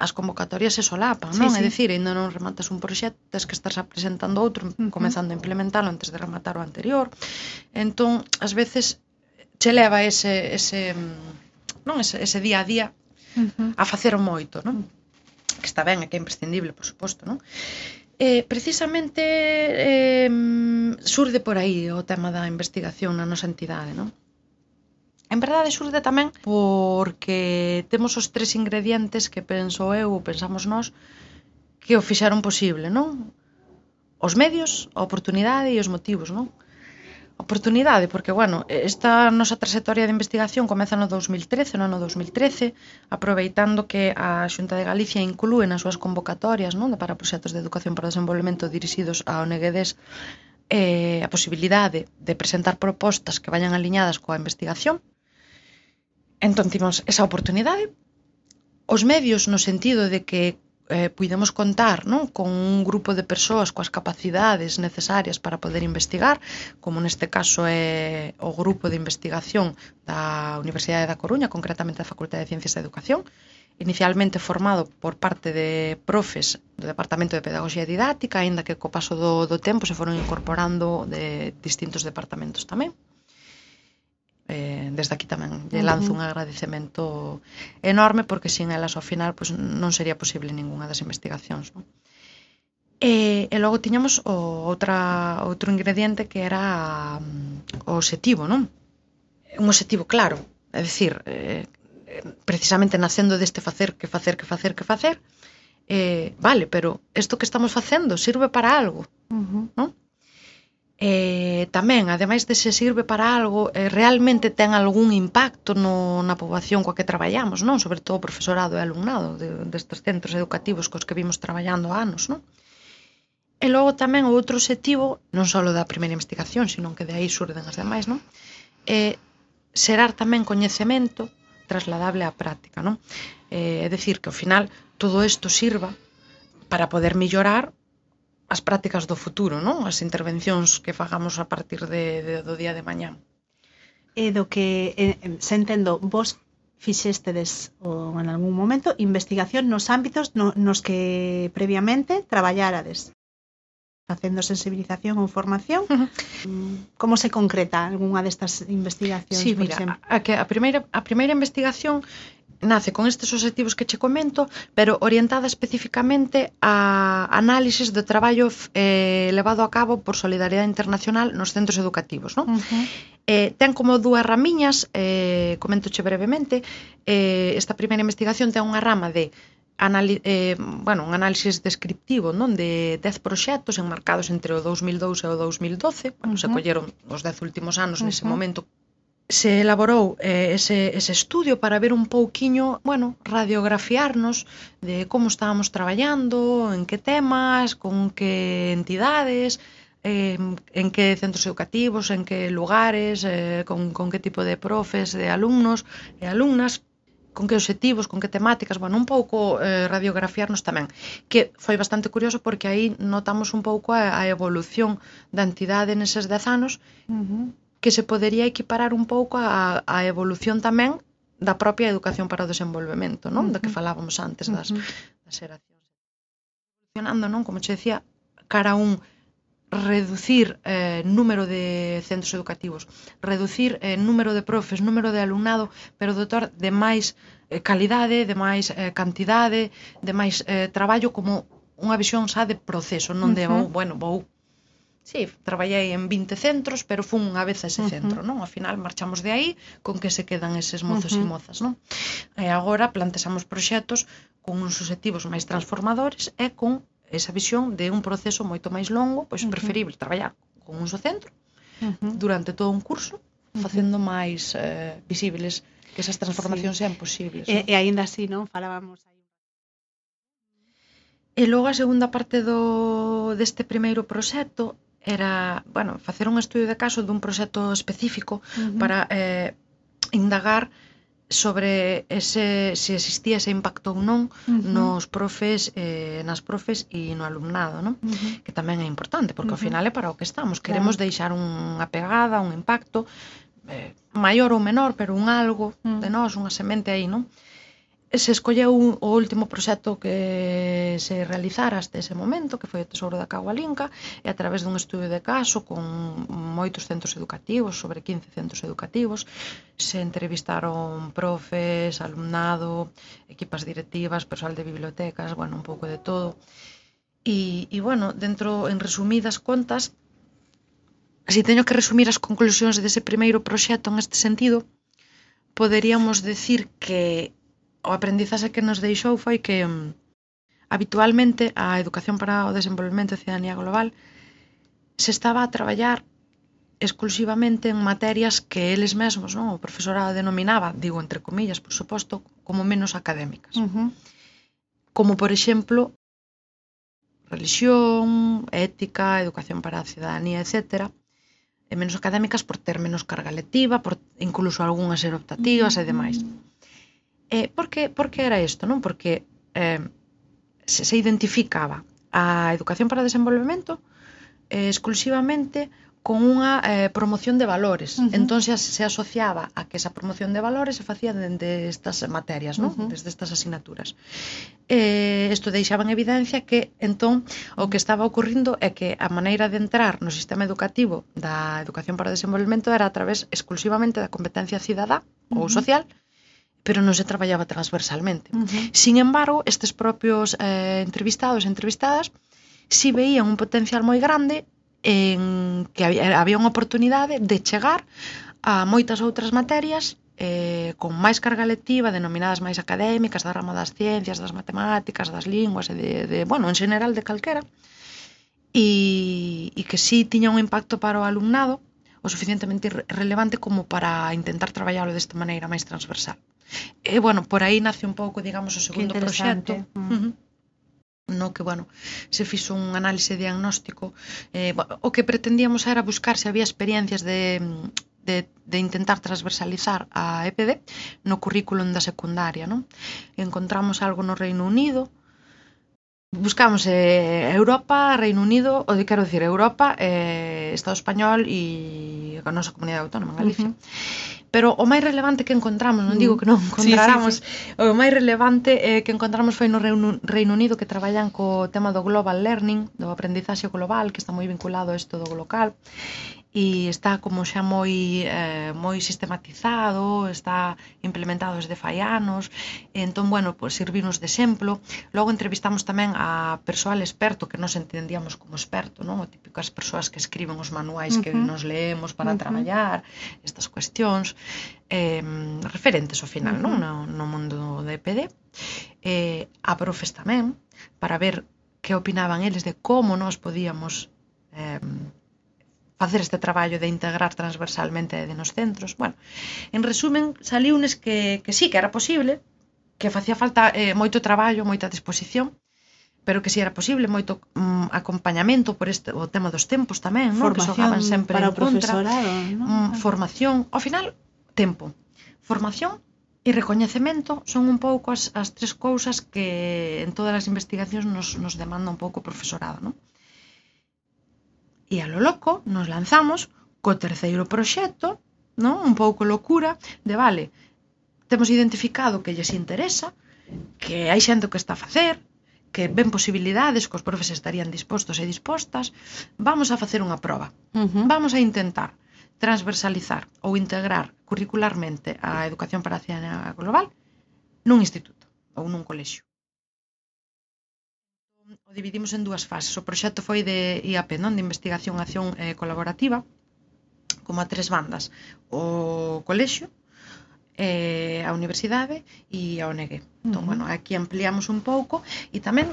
as convocatorias se solapan, non? Sí, sí. É dicir, ainda non rematas un proxecto, tens que estar presentando outro, uh -huh. comezando a implementalo antes de rematar o anterior. Entón, ás veces che leva ese, ese mm, non ese, ese día a día uh -huh. a facer moito, non? Uh -huh que está ben e que é imprescindible, por suposto, non? Eh, precisamente eh, surde por aí o tema da investigación na nosa entidade, non? En verdade surde tamén porque temos os tres ingredientes que penso eu, pensamos nós, que o fixeron posible, non? Os medios, a oportunidade e os motivos, non? oportunidade, porque, bueno, esta nosa trayectoria de investigación comeza no 2013, no ano 2013, aproveitando que a Xunta de Galicia inclúe nas súas convocatorias non? para proxectos de educación para o desenvolvemento dirixidos a ONGDs eh, a posibilidade de presentar propostas que vayan aliñadas coa investigación. Entón, timos esa oportunidade. Os medios no sentido de que eh, puidemos contar non con un grupo de persoas coas capacidades necesarias para poder investigar, como neste caso é o grupo de investigación da Universidade da Coruña, concretamente da Facultade de Ciencias da Educación, inicialmente formado por parte de profes do Departamento de Pedagogía Didáctica, aínda que co paso do, do tempo se foron incorporando de distintos departamentos tamén eh, desde aquí tamén lle lanzo uh -huh. un agradecemento enorme porque sin elas ao final pues, non sería posible ningunha das investigacións non? E, e logo tiñamos o, outra, outro ingrediente que era mm, o objetivo non? un objetivo claro é dicir, eh, precisamente nacendo deste facer que facer que facer que facer eh, vale, pero isto que estamos facendo sirve para algo uh -huh. non? eh, tamén, ademais de se sirve para algo, eh, realmente ten algún impacto no, na poboación coa que traballamos, non? Sobre todo o profesorado e alumnado de, destes centros educativos cos que vimos traballando há anos, non? E logo tamén o outro objetivo, non só da primeira investigación, sino que de aí surden as demais, non? É eh, xerar tamén coñecemento trasladable á práctica, non? Eh, é dicir, que ao final todo isto sirva para poder mellorar as prácticas do futuro, non? As intervencións que fagamos a partir de, de do día de mañá. E do que eh, se entendo, vos fixestedes ou en algún momento investigación nos ámbitos no, nos que previamente traballárades facendo sensibilización ou formación. Uh -huh. Como se concreta algunha destas investigacións, sí, mira, por exemplo? A, que a primeira a primeira investigación nace con estes obxectivos que che comento, pero orientada especificamente a análisis do traballo eh, levado a cabo por Solidariedade Internacional nos centros educativos. Non? Uh -huh. eh, ten como dúas ramiñas, eh, comentoche brevemente, eh, esta primeira investigación ten unha rama de anali eh, bueno, un análisis descriptivo non de 10 proxectos enmarcados entre o 2002 e o 2012 bueno, uh -huh. se colleron os 10 últimos anos uh -huh. nese momento se elaborou eh, ese, ese estudio para ver un pouquiño, bueno, radiografiarnos de como estábamos traballando, en que temas, con que entidades, eh, en que centros educativos, en que lugares, eh, con, con que tipo de profes, de alumnos e alumnas, con que obxectivos, con que temáticas, bueno, un pouco eh, radiografiarnos tamén, que foi bastante curioso porque aí notamos un pouco a, a evolución da entidade neses 10 anos, uh -huh que se podería equiparar un pouco a, a evolución tamén da propia educación para o desenvolvemento, non? Uh -huh. Da que falábamos antes das, uh -huh. das eracións. Evolucionando, non? Como che decía, cara a un reducir eh, número de centros educativos, reducir eh, número de profes, número de alumnado, pero dotar de máis eh, calidade, de máis eh, cantidade, de máis eh, traballo como unha visión xa de proceso, non de, uh -huh. oh, bueno, vou Sí, traballei en 20 centros, pero fun unha vez a ese uh -huh. centro, non? Ao final marchamos de aí con que se quedan eses mozos uh -huh. e mozas, non? E agora plantexamos proxectos con uns obxectivos máis transformadores e con esa visión de un proceso moito máis longo, pois uh -huh. preferible traballar con un só centro uh -huh. durante todo un curso, facendo máis eh, visibles que esas transformacións sí. sean posibles. E, e aínda así, non? Falábamos aí E logo a segunda parte do deste primeiro proxecto era, bueno, facer un estudio de caso dun proxecto específico uh -huh. para eh, indagar sobre ese se existía ese impacto ou non uh -huh. nos profes, eh, nas profes e no alumnado, non? Uh -huh. Que tamén é importante, porque uh -huh. ao final é para o que estamos, claro. queremos deixar unha pegada, un impacto eh, maior ou menor, pero un algo uh -huh. de nós, unha semente aí, non? se escolleu un, o último proxecto que se realizara hasta ese momento, que foi o Tesouro da Cagualinca, e a través dun estudio de caso con moitos centros educativos, sobre 15 centros educativos, se entrevistaron profes, alumnado, equipas directivas, personal de bibliotecas, bueno, un pouco de todo. E, e bueno, dentro, en resumidas contas, se teño que resumir as conclusións dese primeiro proxecto en este sentido, poderíamos decir que o aprendizaxe que nos deixou foi que mm, habitualmente a educación para o desenvolvemento e cidadanía global se estaba a traballar exclusivamente en materias que eles mesmos, non? o profesorado denominaba, digo entre comillas, por suposto, como menos académicas. Uh -huh. Como, por exemplo, religión, ética, educación para a cidadanía, etcétera, e menos académicas por ter menos carga lectiva, por incluso algunhas ser optativas uh -huh. e demais. Eh, por, que, por que era isto? Non? Porque eh, se, se identificaba a educación para o desenvolvemento eh, exclusivamente con unha eh, promoción de valores. Uh -huh. Entón se, se asociaba a que esa promoción de valores se facía dende estas materias, non? Uh -huh. Desde estas asignaturas. Eh, isto deixaba en evidencia que entón o que estaba ocurrindo é que a maneira de entrar no sistema educativo da educación para o desenvolvemento era a través exclusivamente da competencia cidadá uh -huh. ou social pero non se traballaba transversalmente. Uh -huh. Sin embargo, estes propios eh, entrevistados e entrevistadas si veían un potencial moi grande en que había, había unha oportunidade de chegar a moitas outras materias eh, con máis carga lectiva, denominadas máis académicas, da rama das ciencias, das matemáticas, das linguas, e de, de bueno, en general de calquera, e, e que sí tiña un impacto para o alumnado, o suficientemente relevante como para intentar traballalo desta maneira máis transversal. E, bueno, por aí nace un pouco, digamos, o segundo proxecto. Mm. Uh -huh no que, bueno, se fixo un análise diagnóstico. Eh, o que pretendíamos era buscar se había experiencias de, de, de intentar transversalizar a EPD no currículum da secundaria. Non? Encontramos algo no Reino Unido, buscamos eh, Europa, Reino Unido, ou de, quero dicir Europa, eh, Estado Español e a nosa comunidade autónoma, Galicia. Uh -huh. Pero o máis relevante que encontramos, non digo que non encontráramos, sí, sí, sí. o máis relevante eh, que encontramos foi no Reino, Reino Unido que traballan co tema do Global Learning, do aprendizaxe global, que está moi vinculado a isto do local e está como xa moi eh, moi sistematizado, está implementado desde fai anos, entón, bueno, pues, servirnos de exemplo. Logo entrevistamos tamén a persoal experto, que nos entendíamos como experto, non? O típico as persoas que escriben os manuais uh -huh. que nos leemos para uh -huh. traballar, estas cuestións, eh, referentes ao final, uh -huh. non? No, no mundo de PD. Eh, a profes tamén, para ver que opinaban eles de como nós podíamos eh, facer este traballo de integrar transversalmente de nos centros. Bueno, en resumen, saliunes que, que sí, que era posible, que facía falta eh, moito traballo, moita disposición, pero que si era posible moito mm, acompañamento por este o tema dos tempos tamén, non? Formación que xogaban sempre para en contra. non? Mm, formación, ao final tempo. Formación e recoñecemento son un pouco as, as tres cousas que en todas as investigacións nos, nos demanda un pouco o profesorado, non? e a lo loco nos lanzamos co terceiro proxecto, non? Un pouco locura de vale, temos identificado que lles interesa, que hai xente que está a facer, que ven posibilidades, que os profes estarían dispostos e dispostas, vamos a facer unha proba. Uh -huh. Vamos a intentar transversalizar ou integrar curricularmente a educación para a cidadanía global nun instituto ou nun colexio o dividimos en dúas fases. O proxecto foi de IAP, non? De investigación, acción eh, colaborativa, como a tres bandas. O colexio, eh, a universidade e a ONG. Entón, uh -huh. bueno, aquí ampliamos un pouco e tamén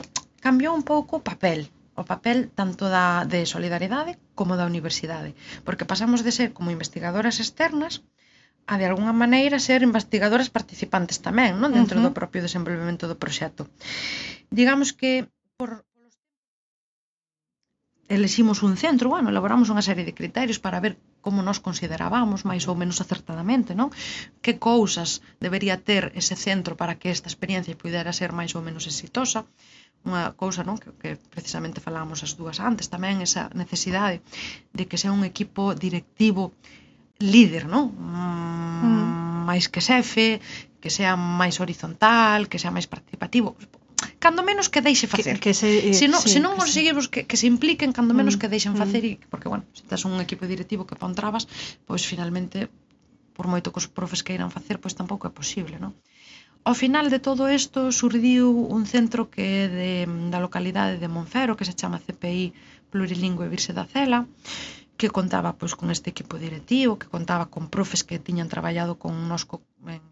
cambiou un pouco o papel, o papel tanto da de solidaridade como da universidade, porque pasamos de ser como investigadoras externas a de algunha maneira ser investigadoras participantes tamén, non, dentro uh -huh. do propio desenvolvemento do proxecto. Digamos que por eleximos un centro, bueno, elaboramos unha serie de criterios para ver como nos considerábamos máis ou menos acertadamente, non? Que cousas debería ter ese centro para que esta experiencia pudera ser máis ou menos exitosa? Unha cousa, non, que, que precisamente falábamos as dúas antes, tamén esa necesidade de que sea un equipo directivo líder, non? Mm, mm. máis que xefe, que sea máis horizontal, que sea máis participativo, cando menos que deixe facer. Que, que se, eh, se non, sí, se non conseguimos que, que se impliquen cando menos mm, que deixen mm. facer mm. e porque bueno, se tes un equipo directivo que pon trabas, pois finalmente por moito que os profes queiran facer, pois tampouco é posible, non? Ao final de todo isto surdiu un centro que é de, da localidade de Monfero, que se chama CPI Plurilingüe Virse da Cela, que contaba pois con este equipo directivo, que contaba con profes que tiñan traballado con nosco en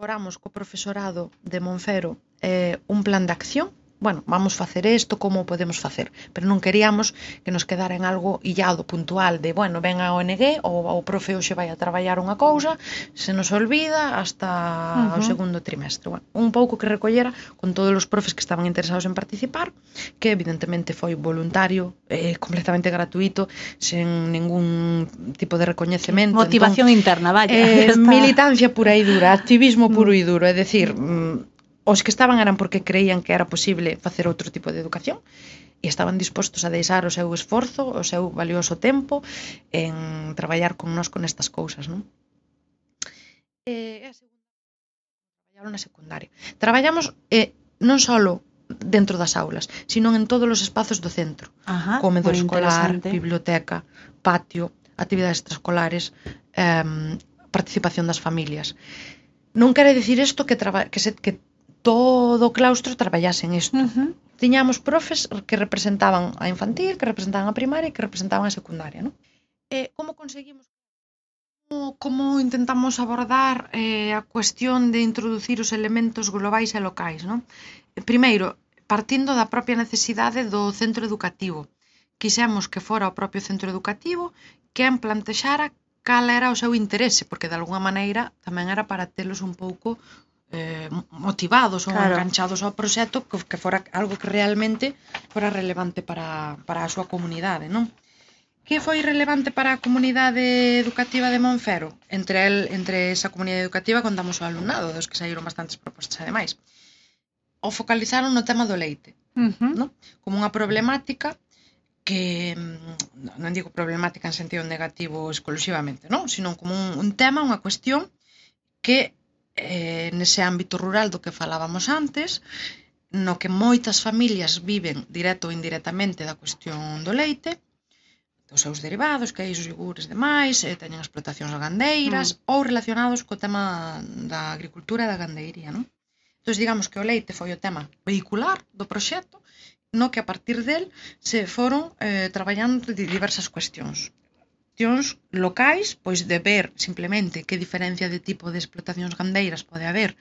elaboramos co profesorado de Monfero eh, un plan de acción bueno, vamos facer isto, como podemos facer, pero non queríamos que nos quedara en algo illado, puntual, de, bueno, ven a ONG, ou o profe hoxe vai a traballar unha cousa, se nos olvida hasta uh -huh. o segundo trimestre. Bueno, un pouco que recollera con todos os profes que estaban interesados en participar, que evidentemente foi voluntario, eh, completamente gratuito, sen ningún tipo de recoñecemento. Motivación entón, interna, vaya. Eh, militancia pura e dura, activismo puro e mm. duro, é decir, mm, Os que estaban eran porque creían que era posible facer outro tipo de educación e estaban dispostos a deixar o seu esforzo, o seu valioso tempo en traballar con nós con estas cousas, non? Eh, e a segunda na secundaria. Traballamos eh, non só dentro das aulas, sino en todos os espazos do centro. Ajá, Comedor escolar, biblioteca, patio, actividades extraescolares, eh, participación das familias. Non quere dicir isto que, traba, que, se, que todo o claustro traballasen isto. Uh -huh. Tiñamos profes que representaban a infantil, que representaban a primaria e que representaban a secundaria, non? E como conseguimos como, como intentamos abordar eh, a cuestión de introducir os elementos globais e locais, non? Eh, primeiro, partindo da propia necesidade do centro educativo. Quixemos que fora o propio centro educativo quen plantexara cal era o seu interese, porque de alguna maneira tamén era para telos un pouco eh, motivados ou claro. enganchados ao proxecto que, que fora algo que realmente fora relevante para, para a súa comunidade, non? Que foi relevante para a comunidade educativa de Monfero? Entre el, entre esa comunidade educativa contamos o alumnado, dos que saíron bastantes propostas ademais. O focalizaron no tema do leite, uh -huh. non? Como unha problemática que mm, non digo problemática en sentido negativo exclusivamente, non, sino como un, un tema, unha cuestión que eh, nese ámbito rural do que falábamos antes, no que moitas familias viven directo ou indirectamente da cuestión do leite, dos seus derivados, queixos, iogures, demais, e teñen explotacións gandeiras mm. ou relacionados co tema da agricultura e da gandeiría, non? Entón, digamos que o leite foi o tema vehicular do proxecto, no que a partir del se foron eh, traballando de diversas cuestións cuestións locais, pois de ver simplemente que diferencia de tipo de explotacións gandeiras pode haber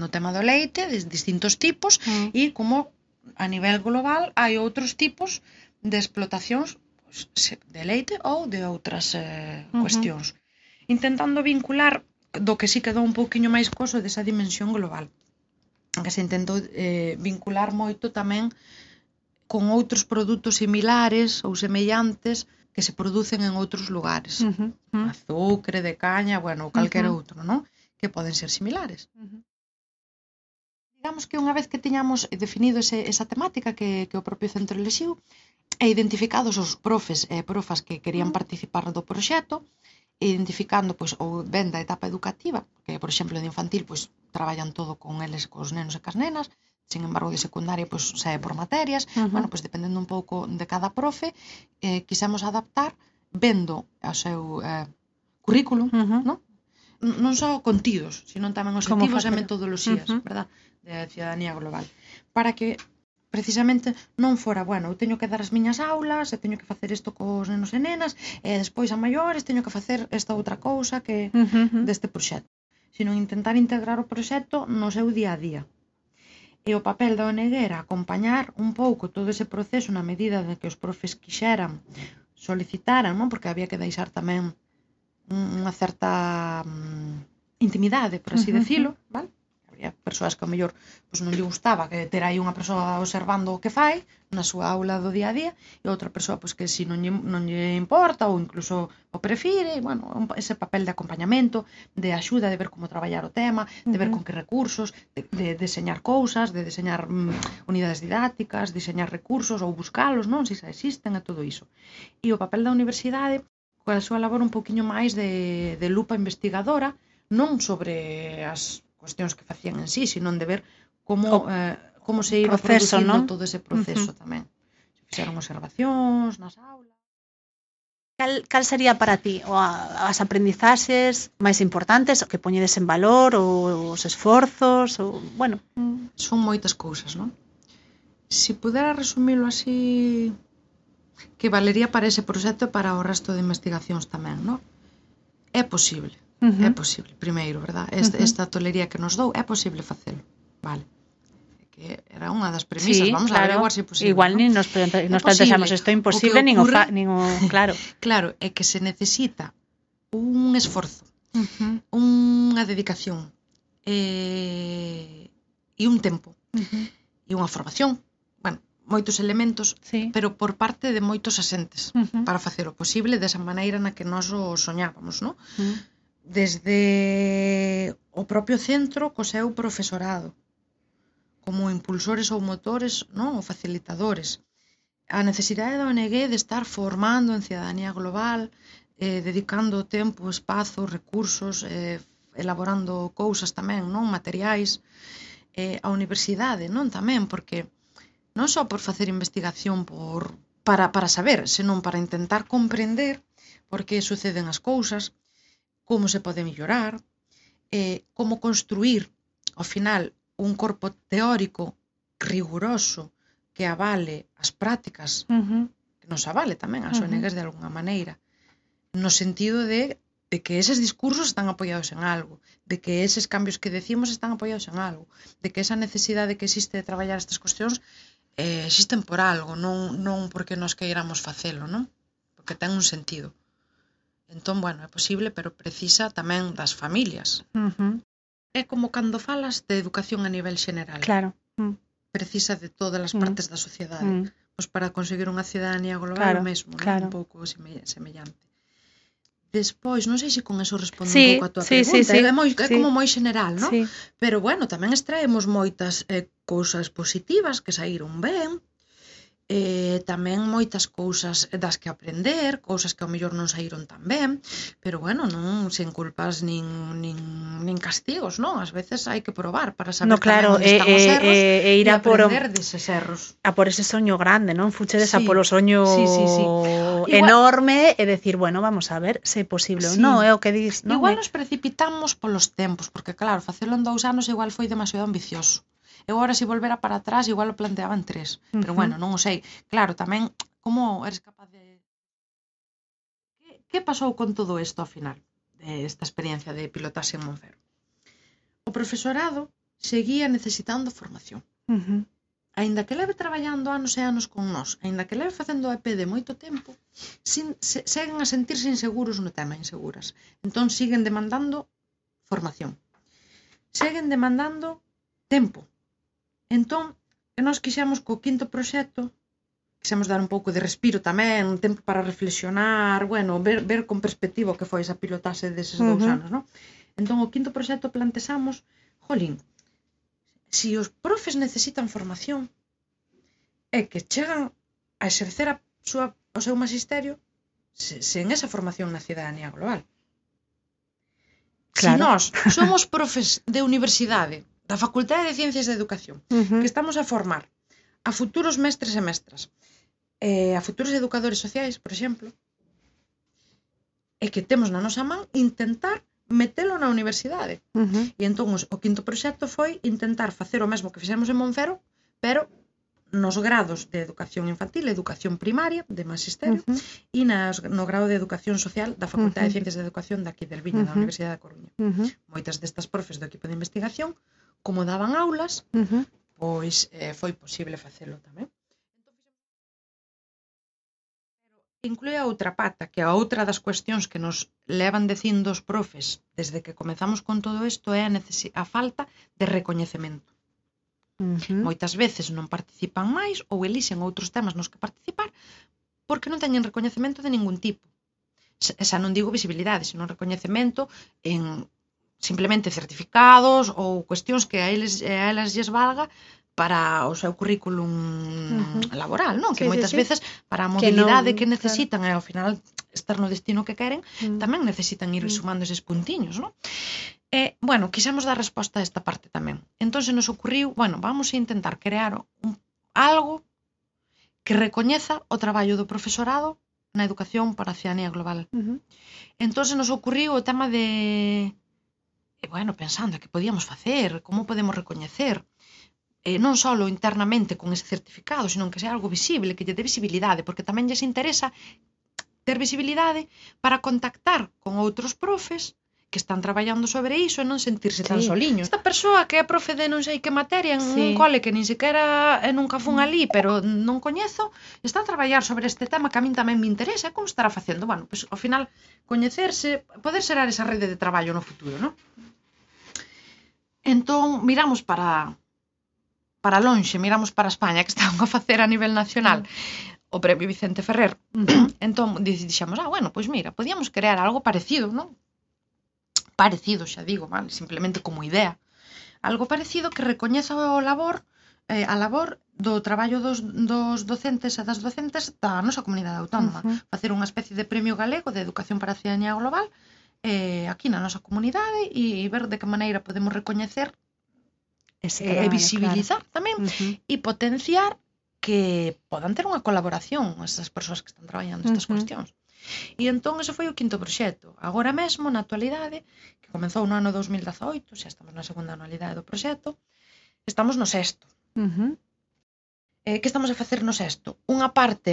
no tema do leite, de distintos tipos, mm. e como a nivel global hai outros tipos de explotacións pois, de leite ou de outras eh, uh -huh. cuestións. Intentando vincular do que sí quedou un pouquiño máis coso desa dimensión global que se intentou eh, vincular moito tamén con outros produtos similares ou semellantes que se producen en outros lugares. Uh -huh, uh -huh. Azucre, de caña, bueno, calquera uh -huh. outro, non? Que poden ser similares. Uh -huh. Digamos que unha vez que tiñamos definido ese, esa temática que, que o propio centro elexiu, e identificados os profes e profas que querían uh -huh. participar do proxecto, identificando pois, ou ben da etapa educativa, que, por exemplo, de infantil, pois, traballan todo con eles, cos nenos e cas nenas, Sin embargo, de secundaria pois pues, sae por materias, uh -huh. bueno, pois pues, dependendo un pouco de cada profe, eh, quisemos adaptar vendo o seu eh, currículum, uh -huh. non? non só contidos, sino tamén os objetivos e metodoloxías, uh -huh. verdad, de ciudadanía global, para que precisamente non fora, bueno, eu teño que dar as miñas aulas, e teño que facer isto cos nenos e nenas, e despois a maiores teño que facer esta outra cousa que uh -huh. deste proxecto, sino intentar integrar o proxecto no seu día a día. E o papel da ONG era acompañar un pouco todo ese proceso na medida de que os profes quixeran, solicitaran, non? porque había que deixar tamén unha certa mm, intimidade, por así uh -huh. decirlo, vale? había persoas que ao mellor pois non lle gustaba que ter aí unha persoa observando o que fai na súa aula do día a día e outra persoa pois que si non lle, non lle importa ou incluso o prefire, e, bueno, ese papel de acompañamento, de axuda, de ver como traballar o tema, de ver con que recursos, de, de deseñar cousas, de deseñar mm, unidades didácticas, diseñar recursos ou buscalos, non, se si xa existen e todo iso. E o papel da universidade coa súa labor un poquinho máis de, de lupa investigadora, non sobre as cuestións que facían en sí, sino de ver como o eh, como se iba proceso, producindo ¿no? todo ese proceso uh -huh. tamén. Se fixeron observacións nas aulas. Cal, cal sería para ti o a, as aprendizaxes máis importantes o que poñedes en valor ou os esforzos ou bueno, son moitas cousas, non? Se si pudera resumilo así que valería para ese proxecto e para o resto de investigacións tamén, non? É posible. Uh -huh. É posible, primeiro, verdad? Esta, uh -huh. esta tolería que nos dou é posible facelo. Vale que era unha das premisas, sí, vamos claro. a averiguar se si é posible. Igual ¿no? nin nos, nos plantexamos isto é imposible, nin, o fa, nin o... Claro. claro, é que se necesita un esforzo, uh -huh. unha dedicación eh, e un tempo uh -huh. e unha formación. Bueno, moitos elementos, sí. pero por parte de moitos asentes uh -huh. para facer o posible desa maneira na que nós o soñábamos, non? Uh -huh desde o propio centro co seu profesorado, como impulsores ou motores non? ou facilitadores. A necesidade da ONG de estar formando en cidadanía global, eh, dedicando tempo, espazo, recursos, eh, elaborando cousas tamén, non materiais, eh, a universidade, non tamén, porque non só por facer investigación por, para, para saber, senón para intentar comprender por que suceden as cousas, como se pode mellorar, eh, como construir, ao final, un corpo teórico riguroso que avale as prácticas, uh -huh. que nos avale tamén as uh -huh. ONGs de alguna maneira, no sentido de, de que eses discursos están apoiados en algo, de que eses cambios que decimos están apoiados en algo, de que esa necesidade que existe de traballar estas cuestións eh, existen por algo, non, non porque nos queiramos facelo, non? Porque ten un sentido. Entón, bueno, é posible, pero precisa tamén das familias. Uh -huh. É como cando falas de educación a nivel xeneral. Claro. Mm. Precisa de todas as mm. partes mm. da sociedade. Mm. Pois para conseguir unha cidadanía global claro, o mesmo, claro. un pouco semellante. Despois, non sei se con eso respondo sí, un pouco a túa sí, pregunta, sí, sí, é, moi, é como moi general, non? Sí. Pero bueno, tamén extraemos moitas eh, cousas positivas que saíron ben, eh, tamén moitas cousas das que aprender, cousas que ao mellor non saíron tan ben, pero bueno, non sen culpas nin, nin, nin castigos, non? Ás veces hai que probar para saber no, claro, onde están eh, os erros eh, eh, ir a por, deses erros. A por ese soño grande, non? Fuchedes sí, polo soño sí, sí, sí. enorme Igual... e decir, bueno, vamos a ver se é posible sí. non, é o que dis. Non, Igual me... nos precipitamos polos tempos, porque claro, facelo en dous anos igual foi demasiado ambicioso. Eu agora se volvera para atrás igual o planteaban tres, uh -huh. pero bueno, non o sei. Claro, tamén como eres capaz de Que, que pasou con todo isto ao final de esta experiencia de pilotaxe en Monferro? O profesorado seguía necesitando formación. Uh -huh. Aínda que leve traballando anos e anos con nós, aínda que leve facendo EP de moito tempo, sin, se, seguen a sentirse inseguros no tema, inseguras. Entón siguen demandando formación. Seguen demandando tempo Entón, que nós quixemos co quinto proxecto quixemos dar un pouco de respiro tamén, un tempo para reflexionar, bueno, ver, ver con perspectiva o que foi esa pilotase deses uh -huh. dous anos, non? Entón, o quinto proxecto plantexamos, jolín, si os profes necesitan formación, é que chegan a exercer a súa, o seu magisterio sen esa formación na cidadanía global. Claro. Si nós somos profes de universidade da Facultade de Ciencias de Educación, uh -huh. que estamos a formar a futuros mestres e mestras, eh, a futuros educadores sociais, por exemplo, e que temos na nosa man intentar metelo na universidade. Uh -huh. E entón os, o quinto proxecto foi intentar facer o mesmo que fixemos en Monfero, pero nos grados de educación infantil, educación primaria, de magisterio, uh -huh. e nas, no grado de educación social da Facultade uh -huh. de Ciencias de Educación daqui del Viña, uh -huh. da Universidade da Coruña. Uh -huh. Moitas destas profes do equipo de investigación como daban aulas, uh -huh. pois eh, foi posible facelo tamén. Entón, inclúe a outra pata, que a outra das cuestións que nos levan dicindo os profes desde que comezamos con todo isto é a, a falta de recoñecemento. Uh -huh. Moitas veces non participan máis ou elixen outros temas nos que participar porque non teñen recoñecemento de ningún tipo. Xa non digo visibilidade, senón recoñecemento en simplemente certificados ou cuestións que a eles a elas lles valga para o seu currículum uh -huh. laboral, non? Que sí, moitas sí, sí. veces para a mobilidade que, non, que necesitan claro. e ao final estar no destino que queren, mm. tamén necesitan ir mm. sumando eses puntiños, non? E, bueno, quixemos dar resposta a esta parte tamén. Entón, se nos ocurriu, bueno, vamos a intentar crear un, algo que recoñeza o traballo do profesorado na educación para a ciudadanía global. Uh -huh. Entón, se nos ocurriu o tema de e bueno, pensando que podíamos facer, como podemos recoñecer, eh, non só internamente con ese certificado, senón que sea algo visible, que lle dé visibilidade, porque tamén lles interesa ter visibilidade para contactar con outros profes que están traballando sobre iso e non sentirse sí. tan soliños. Esta persoa que é profe de non sei que materia en sí. un cole que nin sequera e nunca fun ali, pero non coñezo, está a traballar sobre este tema que a min tamén me interesa, como estará facendo? Bueno, pois pues, ao final coñecerse, poder serar esa rede de traballo no futuro, non? Entón, miramos para para lonxe, miramos para España, que están a facer a nivel nacional. Mm. O premio Vicente Ferrer. Mm. entón, dixemos, ah, bueno, pois mira, podíamos crear algo parecido, non? parecido, xa digo, vale, simplemente como idea, algo parecido que recoñeza o labor eh, a labor do traballo dos, dos docentes e das docentes da nosa comunidade autónoma. Uh -huh. Facer unha especie de premio galego de educación para a ciudadanía global eh, aquí na nosa comunidade e ver de que maneira podemos recoñecer Ese e visibilizar claro. tamén uh -huh. e potenciar que podan ter unha colaboración esas persoas que están traballando estas uh -huh. cuestións. E entón ese foi o quinto proxecto. Agora mesmo, na actualidade, que comezou no ano 2018, xa estamos na segunda anualidade do proxecto, estamos no sexto. Uh -huh. eh, que estamos a facer no sexto? Unha parte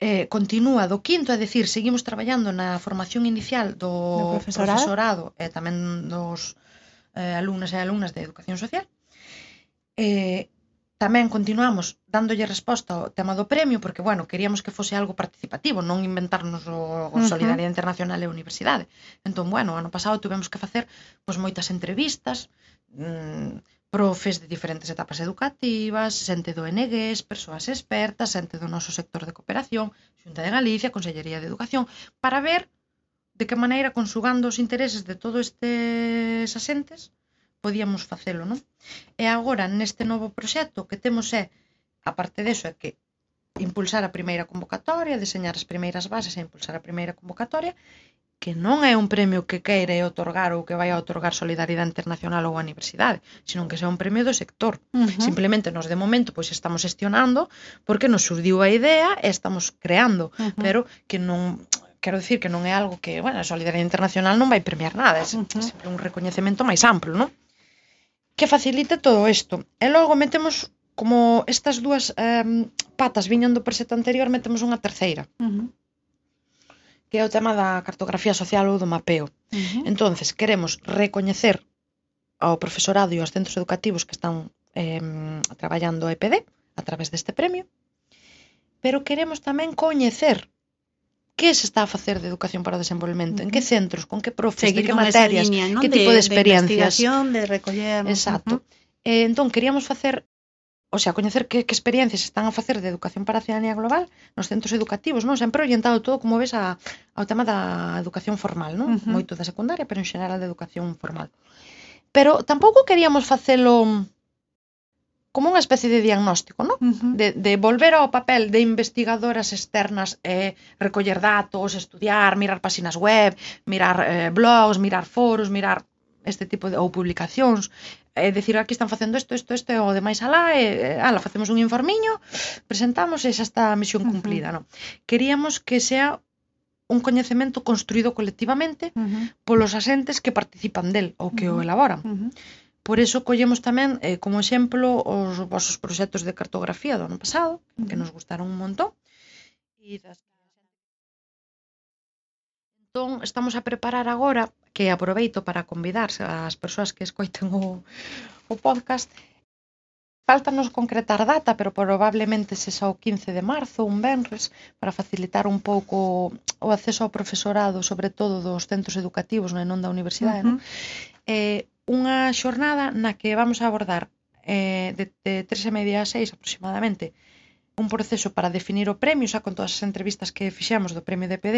eh, continúa do quinto, é dicir, seguimos traballando na formación inicial do, do profesorado. profesorado e eh, tamén dos eh, alumnos e alumnas de educación social. Eh, tamén continuamos dándolle resposta ao tema do premio porque, bueno, queríamos que fose algo participativo, non inventarnos o, o Solidaridade Internacional e a Universidade. Entón, bueno, ano pasado tivemos que facer pois, moitas entrevistas, mmm, profes de diferentes etapas educativas, xente do ENEGES, persoas expertas, xente do noso sector de cooperación, Xunta de Galicia, Consellería de Educación, para ver de que maneira, consugando os intereses de todo estes asentes, podíamos facelo, non? E agora, neste novo proxecto, o que temos é, aparte deso, é que impulsar a primeira convocatoria, deseñar as primeiras bases e impulsar a primeira convocatoria, que non é un premio que queire otorgar ou que vai a otorgar Solidaridade Internacional ou a Universidade, senón que sea un premio do sector. Uh -huh. Simplemente nos de momento pois estamos gestionando porque nos surdiu a idea e estamos creando, uh -huh. pero que non quero dicir que non é algo que, bueno, a Solidaridade Internacional non vai premiar nada, é uh -huh. sempre un recoñecemento máis amplo, non? que facilita todo isto. E logo metemos como estas dúas eh, patas viñan do preseto anterior, metemos unha terceira. Uh -huh. Que é o tema da cartografía social ou do mapeo. Uh -huh. Entonces, queremos recoñecer ao profesorado e aos centros educativos que están eh, traballando a EPD a través deste premio, pero queremos tamén coñecer que se está a facer de educación para o desenvolvemento, en que centros, con que profes, Seguir de que materias, línea, ¿no? que tipo de, de experiencias. De, de recoller... Exacto. Uh -huh. eh, entón, queríamos facer o sea, coñecer que, que experiencias están a facer de educación para a ciudadanía global nos centros educativos, non? Sempre orientado todo, como ves, a, ao tema da educación formal, non? Uh -huh. Moito da secundaria, pero en xeral a de educación formal. Pero tampouco queríamos facelo como unha especie de diagnóstico, non? Uh -huh. de, de volver ao papel de investigadoras externas, eh, recoller datos, estudiar, mirar páxinas web, mirar eh, blogs, mirar foros, mirar este tipo de ou publicacións, é eh, decir, aquí están facendo isto, isto, isto e o demais alá, e, eh, ala, facemos un informiño, presentamos e xa está a misión uh -huh. cumplida, non? Queríamos que sea un coñecemento construído colectivamente uh -huh. polos asentes que participan del ou que uh -huh. o elaboran. Uh -huh Por iso collemos tamén eh, como exemplo os vosos proxectos de cartografía do ano pasado, que nos gustaron un montón. E das... Entón, estamos a preparar agora, que aproveito para convidar as persoas que escoiten o, o podcast, Faltanos concretar data, pero probablemente sexa o 15 de marzo, un venres, para facilitar un pouco o acceso ao profesorado, sobre todo dos centros educativos non, non da universidade, uh -huh. non? Eh, unha xornada na que vamos a abordar eh, de, de tres e media a seis aproximadamente un proceso para definir o premio, xa con todas as entrevistas que fixemos do premio DPD,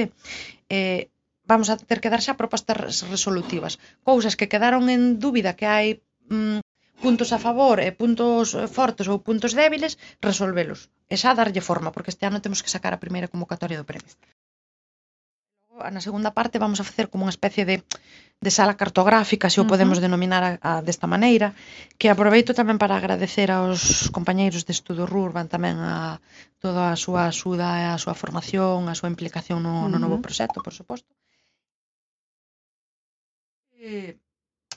eh, vamos a ter que dar xa propostas resolutivas, cousas que quedaron en dúbida que hai mm, puntos a favor e puntos fortes ou puntos débiles, resolvelos. E xa darlle forma, porque este ano temos que sacar a primeira convocatoria do premio. Ah, na segunda parte vamos a facer como unha especie de de sala cartográfica, se o podemos uh -huh. denominar a, a desta maneira, que aproveito tamén para agradecer aos compañeiros de Estudo Rurban tamén a toda a súa axuda e a súa formación, a súa implicación no, uh -huh. no novo proxecto, por suposto. Eh,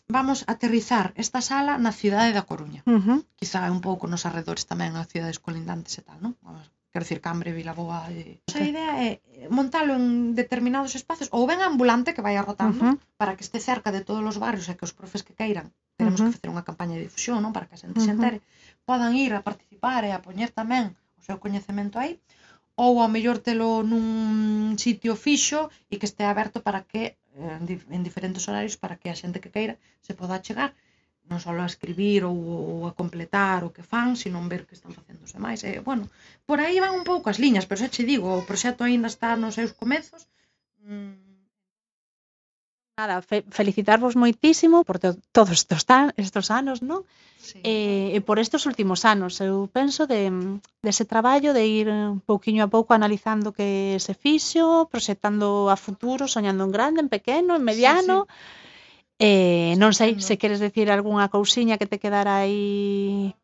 vamos a aterrizar esta sala na cidade da Coruña. Uh -huh. Quizá un pouco nos arredores tamén as cidades colindantes e tal, non? Vamos Quero dicir, Cambre, Vilaboa... E... A idea é eh, montalo en determinados espacios ou ben ambulante que vai rotando uh -huh. para que este cerca de todos os barrios e que os profes que queiran tenemos uh -huh. que facer unha campaña de difusión non para que a xente uh -huh. se entere podan ir a participar e a poñer tamén o seu coñecemento aí ou ao mellor telo nun sitio fixo e que este aberto para que eh, en diferentes horarios para que a xente que queira se poda chegar non só a escribir ou, ou a completar o que fan, sino ver que están facendo os demais. E, eh, bueno, por aí van un pouco as liñas, pero xa che digo, o proxecto aínda está nos seus comezos. Mm. Nada, fe felicitarvos moitísimo por to todos estos, estos anos, non? Sí. Eh, e por estes últimos anos, eu penso de, de ese traballo de ir un pouquiño a pouco analizando que se fixo, proxectando a futuro, soñando en grande, en pequeno, en mediano. Sí, sí Eh, non sei se queres decir algunha cousiña que te quedara aí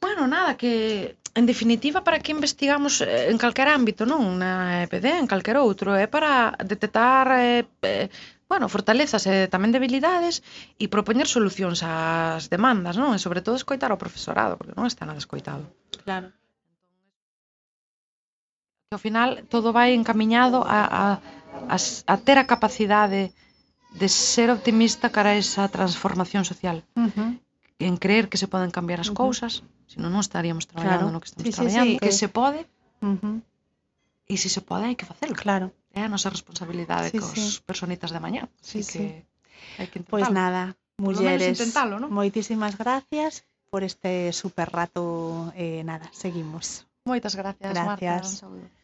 Bueno, nada, que en definitiva para que investigamos eh, en calquer ámbito, non na EPD, en calquer outro, é para detectar eh, eh, bueno, fortalezas e tamén debilidades e propoñer solucións ás demandas, non? E sobre todo escoitar ao profesorado, porque non está nada escoitado. Claro. Que ao final todo vai encamiñado a, a, a, a ter a capacidade de de ser optimista cara a esa transformación social. Uh -huh. En creer que se poden cambiar as uh -huh. cousas, senón non estaríamos traballando claro. no que estamos sí, traballando, sí, sí, eh. que eh. se pode. Uh -huh. E se se pode, hai que facelo. Claro. É a nosa responsabilidade sí, cos sí. personitas de mañá. Sí, que sí. hai que Pois pues nada, mulleres, ¿no? moitísimas gracias por este super rato eh, nada, seguimos. Moitas gracias, gracias. Marta. Un saludo.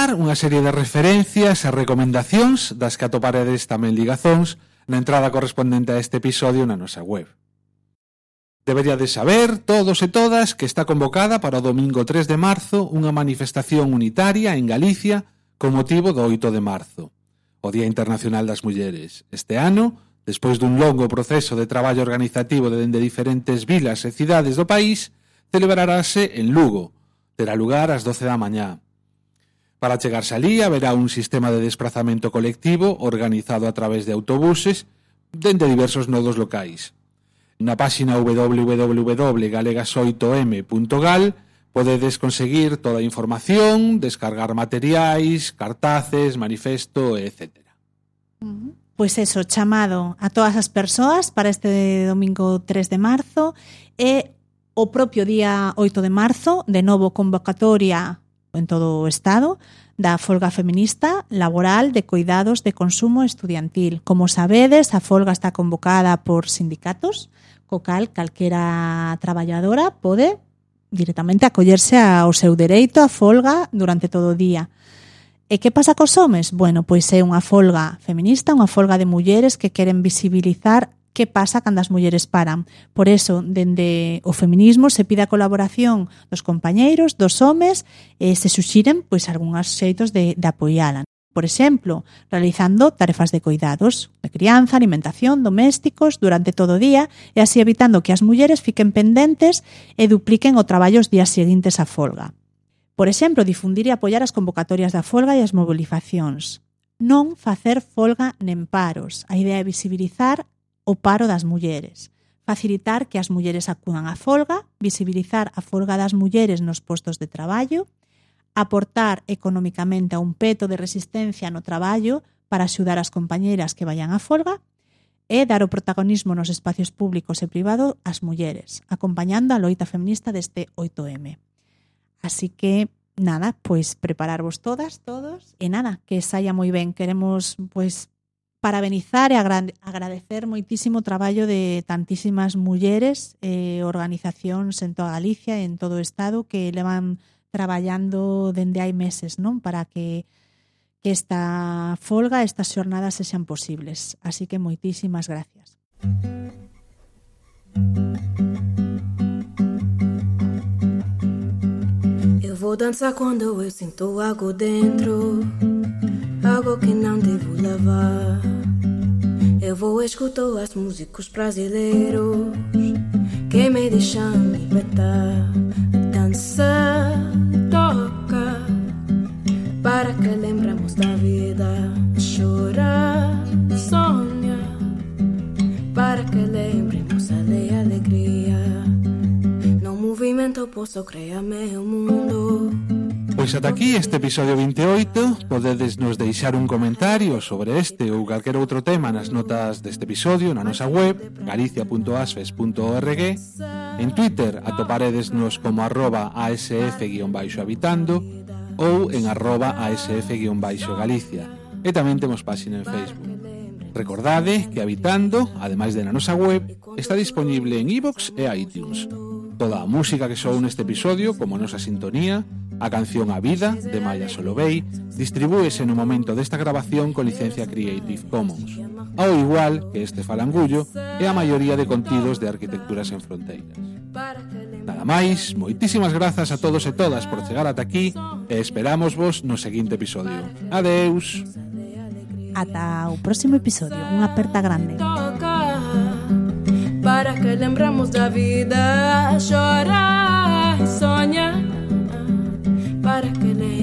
escoitar unha serie de referencias e recomendacións das que atoparedes tamén ligazóns na entrada correspondente a este episodio na nosa web. Deberíades saber, todos e todas, que está convocada para o domingo 3 de marzo unha manifestación unitaria en Galicia con motivo do 8 de marzo, o Día Internacional das Mulleres. Este ano, despois dun longo proceso de traballo organizativo dende diferentes vilas e cidades do país, celebrarase en Lugo. Terá lugar ás 12 da mañá. Para chegarse alí haberá un sistema de desplazamento colectivo organizado a través de autobuses dende diversos nodos locais. Na páxina www.galegasoitom.gal podedes conseguir toda a información, descargar materiais, cartaces, manifesto, etc. Pois eso, chamado a todas as persoas para este domingo 3 de marzo e o propio día 8 de marzo, de novo convocatoria en todo o Estado da folga feminista laboral de cuidados de consumo estudiantil. Como sabedes, a folga está convocada por sindicatos, co cal calquera traballadora pode directamente acollerse ao seu dereito a folga durante todo o día. E que pasa cos homes? Bueno, pois é unha folga feminista, unha folga de mulleres que queren visibilizar que pasa cando as mulleres paran. Por eso, dende o feminismo se pide a colaboración dos compañeiros, dos homes, e se suxiren pois algúns xeitos de, de apoiala. Por exemplo, realizando tarefas de cuidados, de crianza, alimentación, domésticos, durante todo o día, e así evitando que as mulleres fiquen pendentes e dupliquen o traballo os días seguintes á folga. Por exemplo, difundir e apoiar as convocatorias da folga e as mobilizacións non facer folga nen paros. A idea é visibilizar o paro das mulleres, facilitar que as mulleres acudan á folga, visibilizar a folga das mulleres nos postos de traballo, aportar economicamente a un peto de resistencia no traballo para axudar as compañeiras que vayan á folga e dar o protagonismo nos espacios públicos e privado ás mulleres, acompañando a loita feminista deste 8M. Así que nada, pois prepararvos todas, todos, e nada, que saia moi ben. Queremos pois parabenizar e agradecer moitísimo o traballo de tantísimas mulleres e eh, organizacións en toda Galicia e en todo o Estado que levan traballando dende hai meses non para que que esta folga, estas xornadas se sean posibles. Así que moitísimas gracias. Eu vou dançar quando eu sinto algo dentro. Algo que não devo lavar. Eu vou escutar os músicos brasileiros que me deixam libertar. Dança, toca, para que lembramos da vida. Chorar, sonha, para que lembremos a alegria. No movimento posso criar meu mundo. Pois ata aquí este episodio 28 Podedes nos deixar un comentario sobre este ou calquer outro tema nas notas deste episodio na nosa web galicia.asfes.org En Twitter atoparedesnos como arroba asf-habitando ou en arroba asf-galicia E tamén temos páxina en Facebook. Recordade que Habitando, ademais de na nosa web, está disponible en iVoox e iTunes. Toda a música que sou neste episodio, como a nosa sintonía, A canción A Vida, de Maya Solovey, distribúese no momento desta grabación con licencia Creative Commons, ao igual que este falangullo e a maioría de contidos de Arquitecturas en Fronteiras. Nada máis, moitísimas grazas a todos e todas por chegar ata aquí e esperamos vos no seguinte episodio. Adeus! Ata o próximo episodio, unha aperta grande. Para que lembramos da vida chorar I can't.